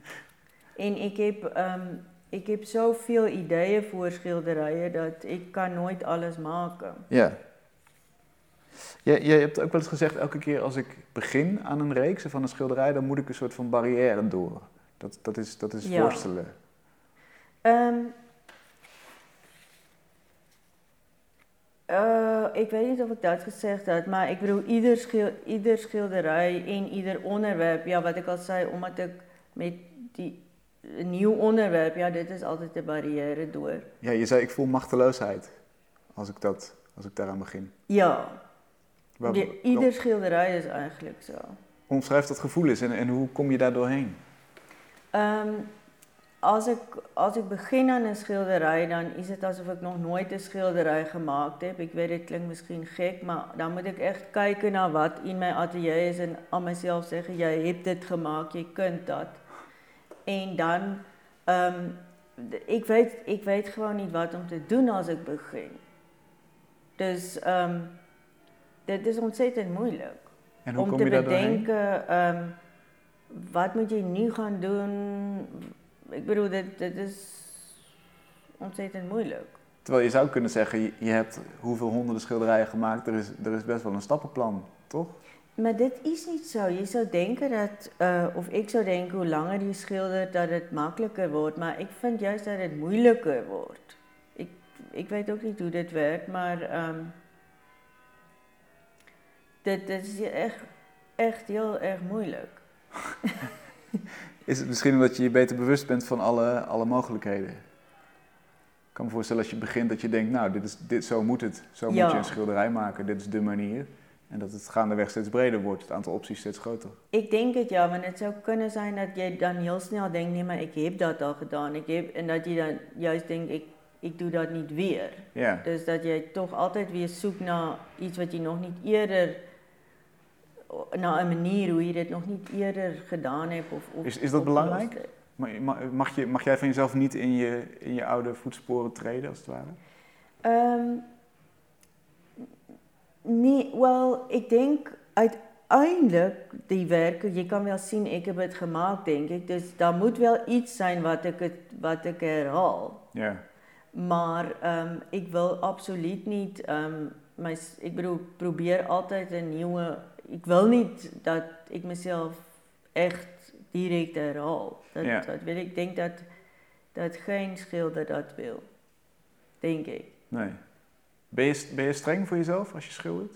<laughs> en ik heb, ehm, ik heb zoveel ideeën voor schilderijen dat ik kan nooit alles maken. Ja. Je, je hebt ook wel eens gezegd, elke keer als ik begin aan een reeks of van een schilderij, dan moet ik een soort van barrière door. Dat, dat is, dat is Ja. worstelen. Ehm eh, ik weet niet of ik dat gezegd had, maar ik bedoel, ieder, schil, ieder schilderij en ieder onderwerp, ja, wat ik al zei, omdat ik met die een nieuw onderwerp, ja, dit is altijd de barrière door. Ja, je zei ik voel machteloosheid als ik, dat, als ik daaraan begin. Ja, Waar, ieder schilderij is eigenlijk zo. Omschrijf dat gevoel eens en, en hoe kom je daar doorheen? Ehm, als, ik, als ik begin aan een schilderij, dan is het alsof ik nog nooit een schilderij gemaakt heb. Ik weet, het klinkt misschien gek, maar dan moet ik echt kijken naar wat in mijn atelier is en aan mezelf zeggen, jij hebt dit gemaakt, je kunt dat. En dan, ehm, weet, ik weet gewoon niet wat om te doen als ik begin. Dus ehm, dit is ontzettend moeilijk En hoe om kom te bedenken, ehm, wat moet je nu gaan doen? Ik bedoel, dit, dit is ontzettend moeilijk. Terwijl je zou kunnen zeggen, je, hebt hoeveel honderden schilderijen gemaakt, er is, er is best wel een stappenplan, toch? Maar dit is niet zo. Je zou denken dat, eh, of ik zou denken, hoe langer je schildert, dat het makkelijker wordt. Maar ik vind juist dat het moeilijker wordt. Ik, ik weet ook niet hoe dit werkt, maar ehm, dit, dit is echt, echt heel erg moeilijk. <laughs> <laughs> Is het misschien omdat je je beter bewust bent van alle, alle mogelijkheden? Ik kan me voorstellen als je begint dat je denkt, nou, dit is, dit, zo moet het. Zo Ja. moet je een schilderij maken, dit is de manier. En dat het gaandeweg steeds breder wordt, het aantal opties steeds groter. Ik denk het ja, want het zou kunnen zijn dat jij dan heel snel denkt, nee maar ik heb dat al gedaan. Ik heb, en dat je dan juist denkt, ik, ik doe dat niet weer. Ja, Dus dat jij toch altijd weer zoekt naar iets wat je nog niet eerder, naar een manier hoe je dit nog niet eerder gedaan hebt. Of, of Is- is dat belangrijk? hebt. mag, je, mag jij van jezelf niet in je, in je oude voetsporen treden, als het ware? Ehm, nee, wel, ik denk uiteindelijk die werken, je kan wel zien, ik heb het gemaakt, denk ik. Dus daar moet wel iets zijn wat ik, het, wat ik herhaal. Ja, Maar ehm, ik wil absoluut niet, my, ik bedoel, ik probeer altijd een nieuwe, ik wil niet dat ik mezelf echt direct herhaal. Dat, Ja. dat wil ik, denk dat, dat geen schilder dat wil, denk ik. nee. Ben je, ben je streng voor jezelf als je schildert?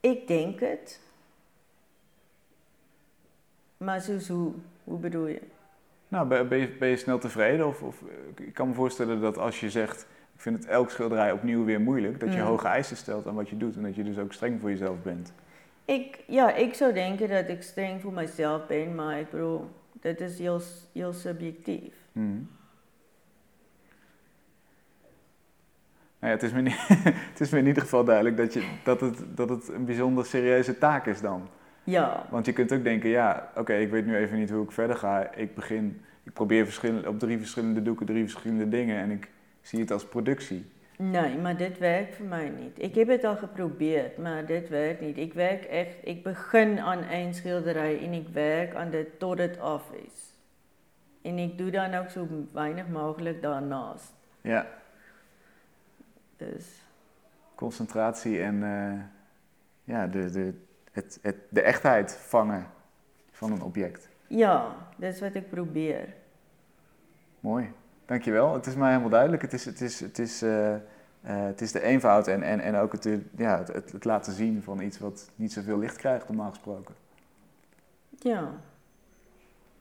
Ik denk het. Maar Suus, hoe, hoe bedoel je? Nou, ben, je, ben je snel tevreden? Of, of, ik kan me voorstellen dat als je zegt, ik vind het elk schilderij opnieuw weer moeilijk, dat je Mm. hoge eisen stelt aan wat je doet en dat je dus ook streng voor jezelf bent. Ik, ja, ik zou denken dat ik streng voor mezelf ben, maar ik bedoel, dat is heel, heel subjectief. Mhm. Nou ja, het, is me niet, <laughs> het is me in ieder geval duidelijk dat, je, dat, het, dat het een bijzonder serieuze taak is dan. Ja, Want je kunt ook denken, ja, oké, ik weet nu even niet hoe ik verder ga. Ik begin, ik probeer op drie verschillende doeken drie verschillende dingen en ik zie het als productie. nee, maar dit werkt voor mij niet. Ik heb het al geprobeerd, maar dit werkt niet. Ik werk echt, ik begin aan één schilderij en ik werk aan dit tot het af is. En ik doe dan ook zo weinig mogelijk daarnaast. Ja, Dus concentratie en eh, ja, de, de, het, het, de echtheid vangen van een object. ja, dat is wat ik probeer. Mooi, dankjewel. Het is mij helemaal duidelijk. Het is, het is, het is, eh, eh, het is de eenvoud en, en, en ook het, ja, het, het, het laten zien van iets wat niet zoveel licht krijgt, normaal gesproken. Ja.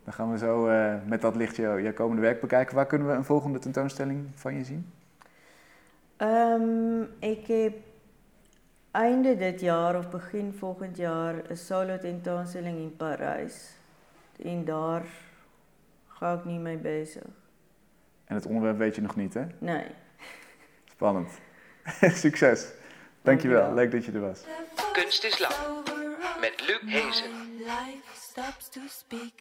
Dan gaan we zo eh, met dat licht jouw jouw komende werk bekijken. Waar kunnen we een volgende tentoonstelling van je zien? Ehm, ik heb einde dit jaar of begin volgend jaar een solo tentoonstelling in Parijs. En daar ga ik niet mee bezig. En het onderwerp weet je nog niet, hè? Nee. Spannend. <laughs> Succes. Dankjewel. Dankjewel. Leuk dat je er was. Kunst is lang. Met Luc Hezen. Life stops to speak.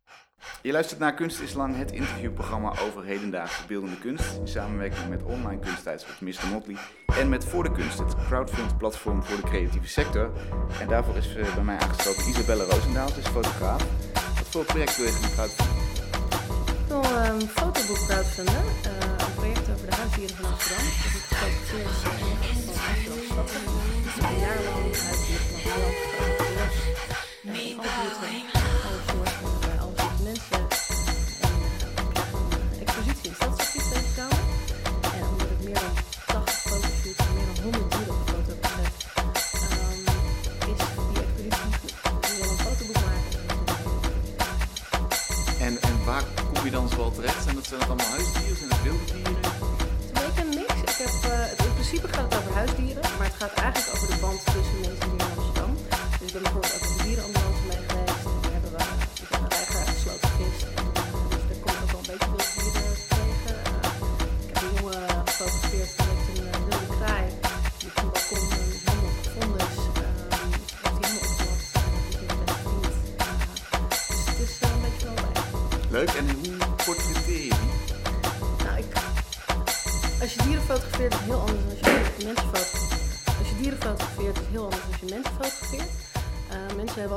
Je luistert naar Kunst is Lang, het interviewprogramma over hedendaagse beeldende kunst. In samenwerking met online kunsttijdschrift Mr. Motley. En met Voor de Kunst, het crowdfund platform voor de creatieve sector. En daarvoor is eh, bij mij aangesloten Isabelle Roosendaal, ze is fotograaf. Wat voor project wil je gaan? Ik wil een fotoboek crowdfunden. eh, een project over de huisdieren van Amsterdam. Dat is gefotografeerd is van Amsterdam Stappen. Een jaar lang huisdieren van Holland Zijn dat allemaal huisdieren? Zijn dat wilde dieren? Het is een een mix. Ik heb, eh, het, in principe gaat het over huisdieren, maar het gaat eigenlijk over de band tussen mensen en dieren in Amsterdam. Dus ik ben bijvoorbeeld ook de dierenambulance mee geweest. En daar hebben we een reiger uitgesloten vis. En, eh, dus daar kom ik ook wel een beetje wilde dieren tegen. Eh, ik heb een jongen gefotografeerd die heeft een eh, wilde kraai. Die op een balkon eh, helemaal gevonden is. Ehm, heeft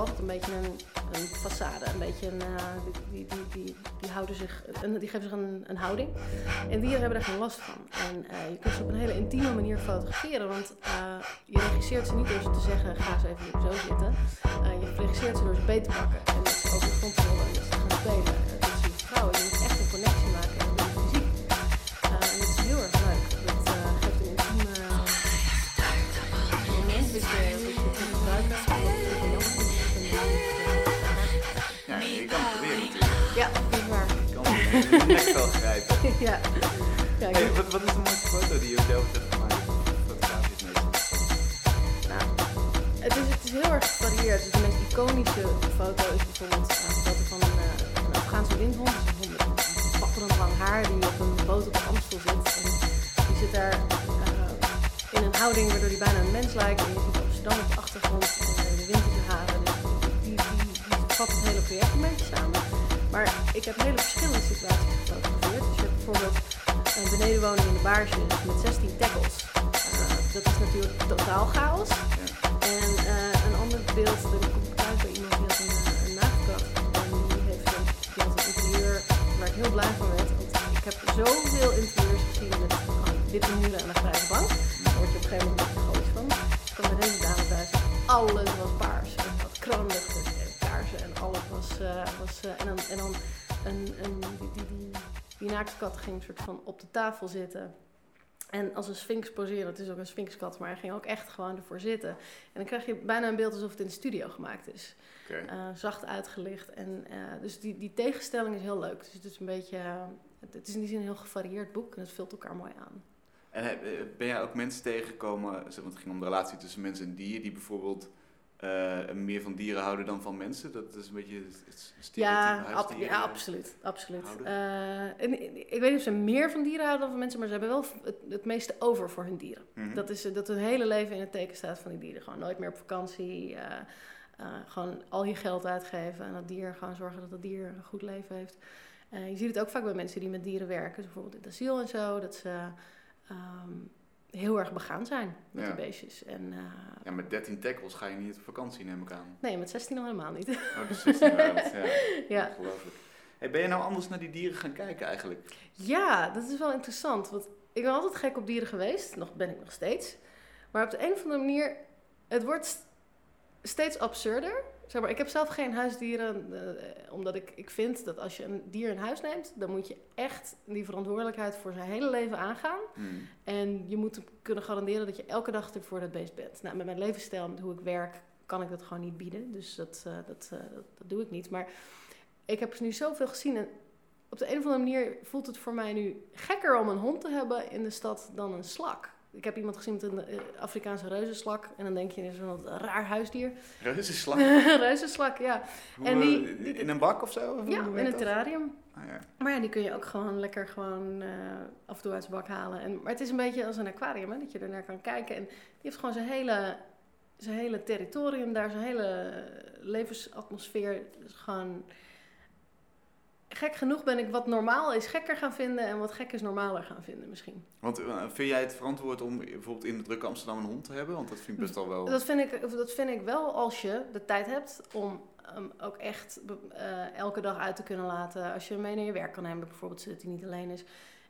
altijd een beetje een, een façade, een beetje een, eh, die, die, die, die, houden zich, een, die geven zich een, houding. En dieren hebben daar geen last van. En eh, je kunt ze op een hele intieme manier fotograferen, want eh, je regisseert ze niet door ze te zeggen, ga ze even zo zitten. Je regisseert ze door ze beet te pakken en met ze over de grond te en met ze gaan spelen. En dat zie je echt grijpen. ja. ja Hey, wat, is de mooiste foto die je zelf hebt gemaakt? Nou, het, is, het is heel erg gevarieerd. Dus de meest iconische foto is bijvoorbeeld uh, een foto van een, uh, een Afghaanse windhond. Dus een hond met een papperend lang haar die op een boot op de Amstel zit. En die zit daar uh, in een houding waardoor hij bijna een mens lijkt. En je ziet Amsterdam op de achtergrond uh, de wind in zijn haren. Dus die, die, die vat het hele project een beetje samen. Maar ik heb hele verschillende situaties gefotografeerd. Dus je hebt bijvoorbeeld een benedenwoning in de Baarsjes met 16 tackles. Uh, dat is natuurlijk totaal chaos. En uh, een ander beeld, kom ik thuis bij iemand die had een, een. En die, heeft een, die had een interieur waar ik heel blij van werd. Want ik heb zoveel interieurs gezien met witte muren en een grijze bank. Daar word je op een gegeven moment een beetje van. Ik kwam met deze dame thuis. Alles was paars. Was... Uh, was uh, en dan, en dan een, een, die, die, die, die naaktkat ging soort van op de tafel zitten. En als een sphinx poseren, het is ook een sphinxkat, maar hij ging ook echt gewoon ervoor zitten. En dan krijg je bijna een beeld alsof het in de studio gemaakt is. Okay. Uh, zacht uitgelicht. En, uh, dus die, die tegenstelling is heel leuk. Dus het is een beetje, uh, het is in die zin een heel gevarieerd boek en het vult elkaar mooi aan. En ben jij ook mensen tegengekomen, want het ging om de relatie tussen mens en dier, die bijvoorbeeld eh, meer van dieren houden dan van mensen? Dat is een beetje het stereotype Ja, ab- ja, absoluut. absoluut. Eh, en ik weet niet of ze meer van dieren houden dan van mensen, maar ze hebben wel het, het meeste over voor hun dieren. Mhm. Dat, is, eh, dat hun hele leven in het teken staat van die dieren. Gewoon nooit meer op vakantie. gewoon al je geld uitgeven en dat dier gewoon zorgen dat het dier een goed leven heeft. Je ziet het ook vaak bij mensen die met dieren werken. Dus bijvoorbeeld in het asiel en zo. Dat ze ehm, heel erg begaan zijn met Ja. de beestjes. En, eh, Ja, met 13 tackles ga je niet op vakantie, neem ik aan. nee, met 16 al helemaal niet. Oh, dus 16 waren het, ja. ja. Ongelooflijk. Hey, ben je nou anders naar die dieren gaan kijken eigenlijk? Ja, dat is wel interessant. Want ik ben altijd gek op dieren geweest. Nog ben ik nog steeds. Maar op de een of andere manier, het wordt st- steeds absurder. Zeg maar, ik heb zelf geen huisdieren, eh, omdat ik, ik vind dat als je een dier in huis neemt, dan moet je echt die verantwoordelijkheid voor zijn hele leven aangaan. Hmm. En je moet kunnen garanderen dat je elke dag er voor dat beest bent. Nou, met mijn levensstijl, met hoe ik werk, kan ik dat gewoon niet bieden. Dus dat, eh, dat, eh, dat, dat doe ik niet. Maar ik heb nu zoveel gezien. En op de een of andere manier voelt het voor mij nu gekker om een hond te hebben in de stad dan een slak. Ik heb iemand gezien met een eh, Afrikaanse reuzenslak. En dan denk je, is een raar huisdier. <laughs> Reuzenslag? <laughs> reuzenslak, ja. Hoe, En die- eh, die- in een bak of zo? Of Ja, in een terrarium. Ah, ja. Maar ja, die kun je ook gewoon lekker gewoon eh, af en toe uit zijn bak halen. En, maar het is een beetje als een aquarium, hè, dat je er naar kan kijken. En die heeft gewoon zijn hele, zijn hele territorium daar, zijn hele levensatmosfeer. Dus gewoon... Gek genoeg ben ik wat normaal is gekker gaan vinden en wat gek is normaler gaan vinden misschien. Want eh, vind jij het verantwoord om bijvoorbeeld in de drukke Amsterdam een hond te hebben? Want dat vind ik best al wel... Dat vind ik, dat vind ik wel als je de tijd hebt om hem ook echt eh, elke dag uit te kunnen laten. Als je hem mee naar je werk kan nemen, bijvoorbeeld, zodat hij niet alleen is.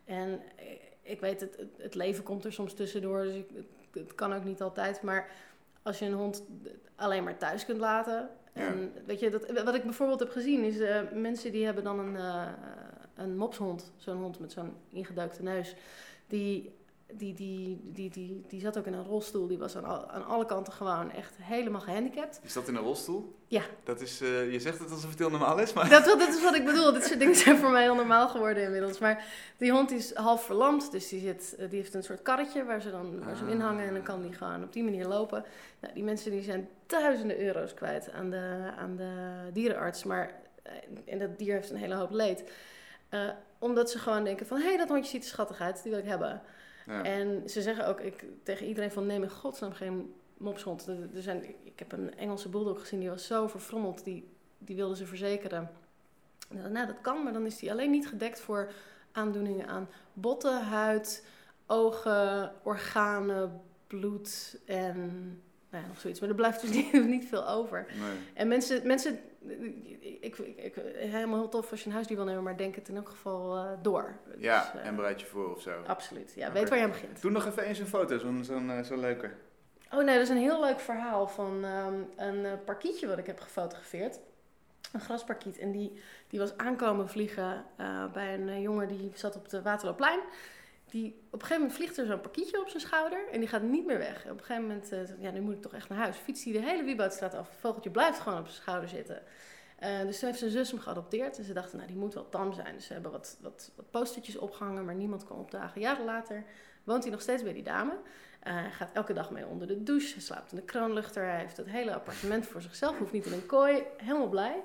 En eh, ik weet, het, het- het leven komt er soms tussendoor, dus ik, het, het kan ook niet altijd. Maar als je een hond alleen maar thuis kunt laten. En weet je, dat, wat ik bijvoorbeeld heb gezien is eh, mensen die hebben dan een, eh, een mopshond, zo'n hond met zo'n ingeduikte neus. Die, die, die, die, die, die zat ook in een rolstoel. Die was aan, al- aan alle kanten gewoon echt helemaal gehandicapt. Is dat in een rolstoel? Ja. Dat is, eh, je zegt het alsof het heel normaal is, maar... Dat, dat is wat ik bedoel. Dit soort dingen zijn voor mij heel normaal geworden inmiddels. Maar die hond is half verlamd. Dus die, zit, eh, die heeft een soort karretje waar ze, dan, waar ze hem in hangen. En dan kan die gewoon op die manier lopen. Nou, die mensen die zijn duizenden euro's kwijt aan de, aan de dierenarts. Maar, eh, en dat dier heeft een hele hoop leed. Omdat ze gewoon denken van... Hé, hey, dat hondje ziet er schattig uit. Die wil ik hebben. En ze zeggen ook ik, tegen iedereen van neem in godsnaam geen mopshond. Er, er zijn, ik heb een Engelse bulldog gezien, die was zo verfrommeld, die, die wilden ze verzekeren. Nou, dat kan, maar dan is die alleen niet gedekt voor aandoeningen aan botten, huid, ogen, organen, bloed en nou ja, nog zoiets. Maar er blijft dus <laughs> niet, veel over. Nee. En mensen, mensen ik, ik, ik, helemaal heel tof als je een huisdier wil nemen, maar denk het in elk geval eh, door. Ja, Dus, eh, en bereid je voor of zo. Absoluut, ja. Weet waar je aan begint. Doe nog even eens een foto, zo'n zo'n eh, zo'n leuke. Oh nee, dat is een heel leuk verhaal van ehm, een parkietje wat ik heb gefotografeerd. Een grasparkiet. En die, die was aankomen vliegen bij een jongen die zat op de Waterloopplein. Die, op een gegeven moment vliegt er zo'n parkietje op zijn schouder en die gaat niet meer weg. Op een gegeven moment, hij, ja, nu moet ik toch echt naar huis. Fietst hij de hele Wieboudstraat af. Het vogeltje blijft gewoon op zijn schouder zitten. Eh, dus toen heeft zijn zus hem geadopteerd. En ze dachten, nou, die moet wel tam zijn. Dus ze hebben wat, wat, postertjes opgehangen, maar niemand kwam opdagen. Jaren later woont hij nog steeds bij die dame. Eh, hij gaat elke dag mee onder de douche. Hij slaapt in de kroonluchter. Hij heeft het hele appartement voor zichzelf. Hoeft niet in een kooi. Helemaal blij.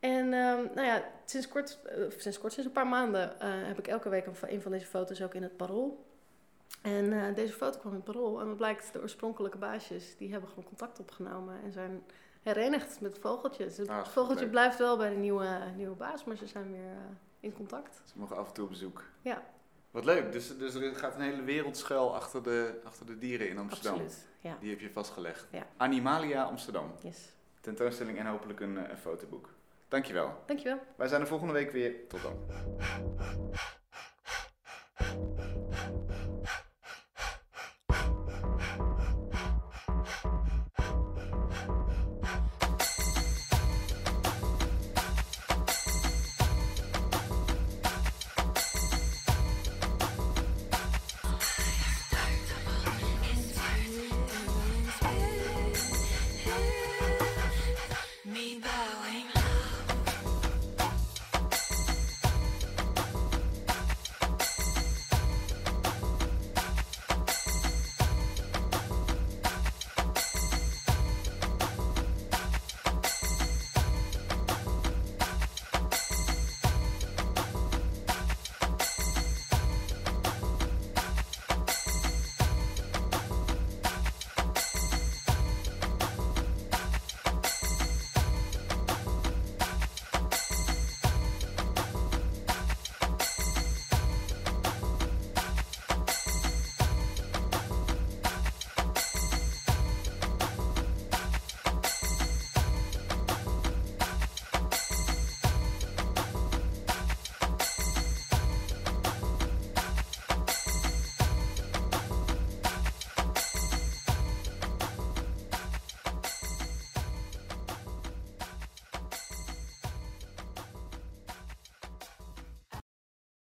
En ehm, nou ja, sinds kort, eh, sinds kort, sinds een paar maanden, eh, heb ik elke week een, een van deze foto's ook in het parool. En eh, deze foto kwam in het parool. En wat blijkt, de oorspronkelijke baasjes, die hebben gewoon contact opgenomen en zijn herenigd met het vogeltje. Dus het Ah, vogeltje leuk. blijft wel bij de nieuwe, nieuwe baas, maar ze zijn weer in contact. Ze mogen af en toe op bezoek. Ja. Wat leuk, dus, dus er gaat een hele wereld schuil achter de, achter de dieren in Amsterdam. Absoluut. Ja. Die heb je vastgelegd. Ja. Animalia Amsterdam. Yes. Tentoonstelling en hopelijk een, een fotoboek. Dankjewel. Dankjewel. Wij zijn er volgende week weer. Tot dan.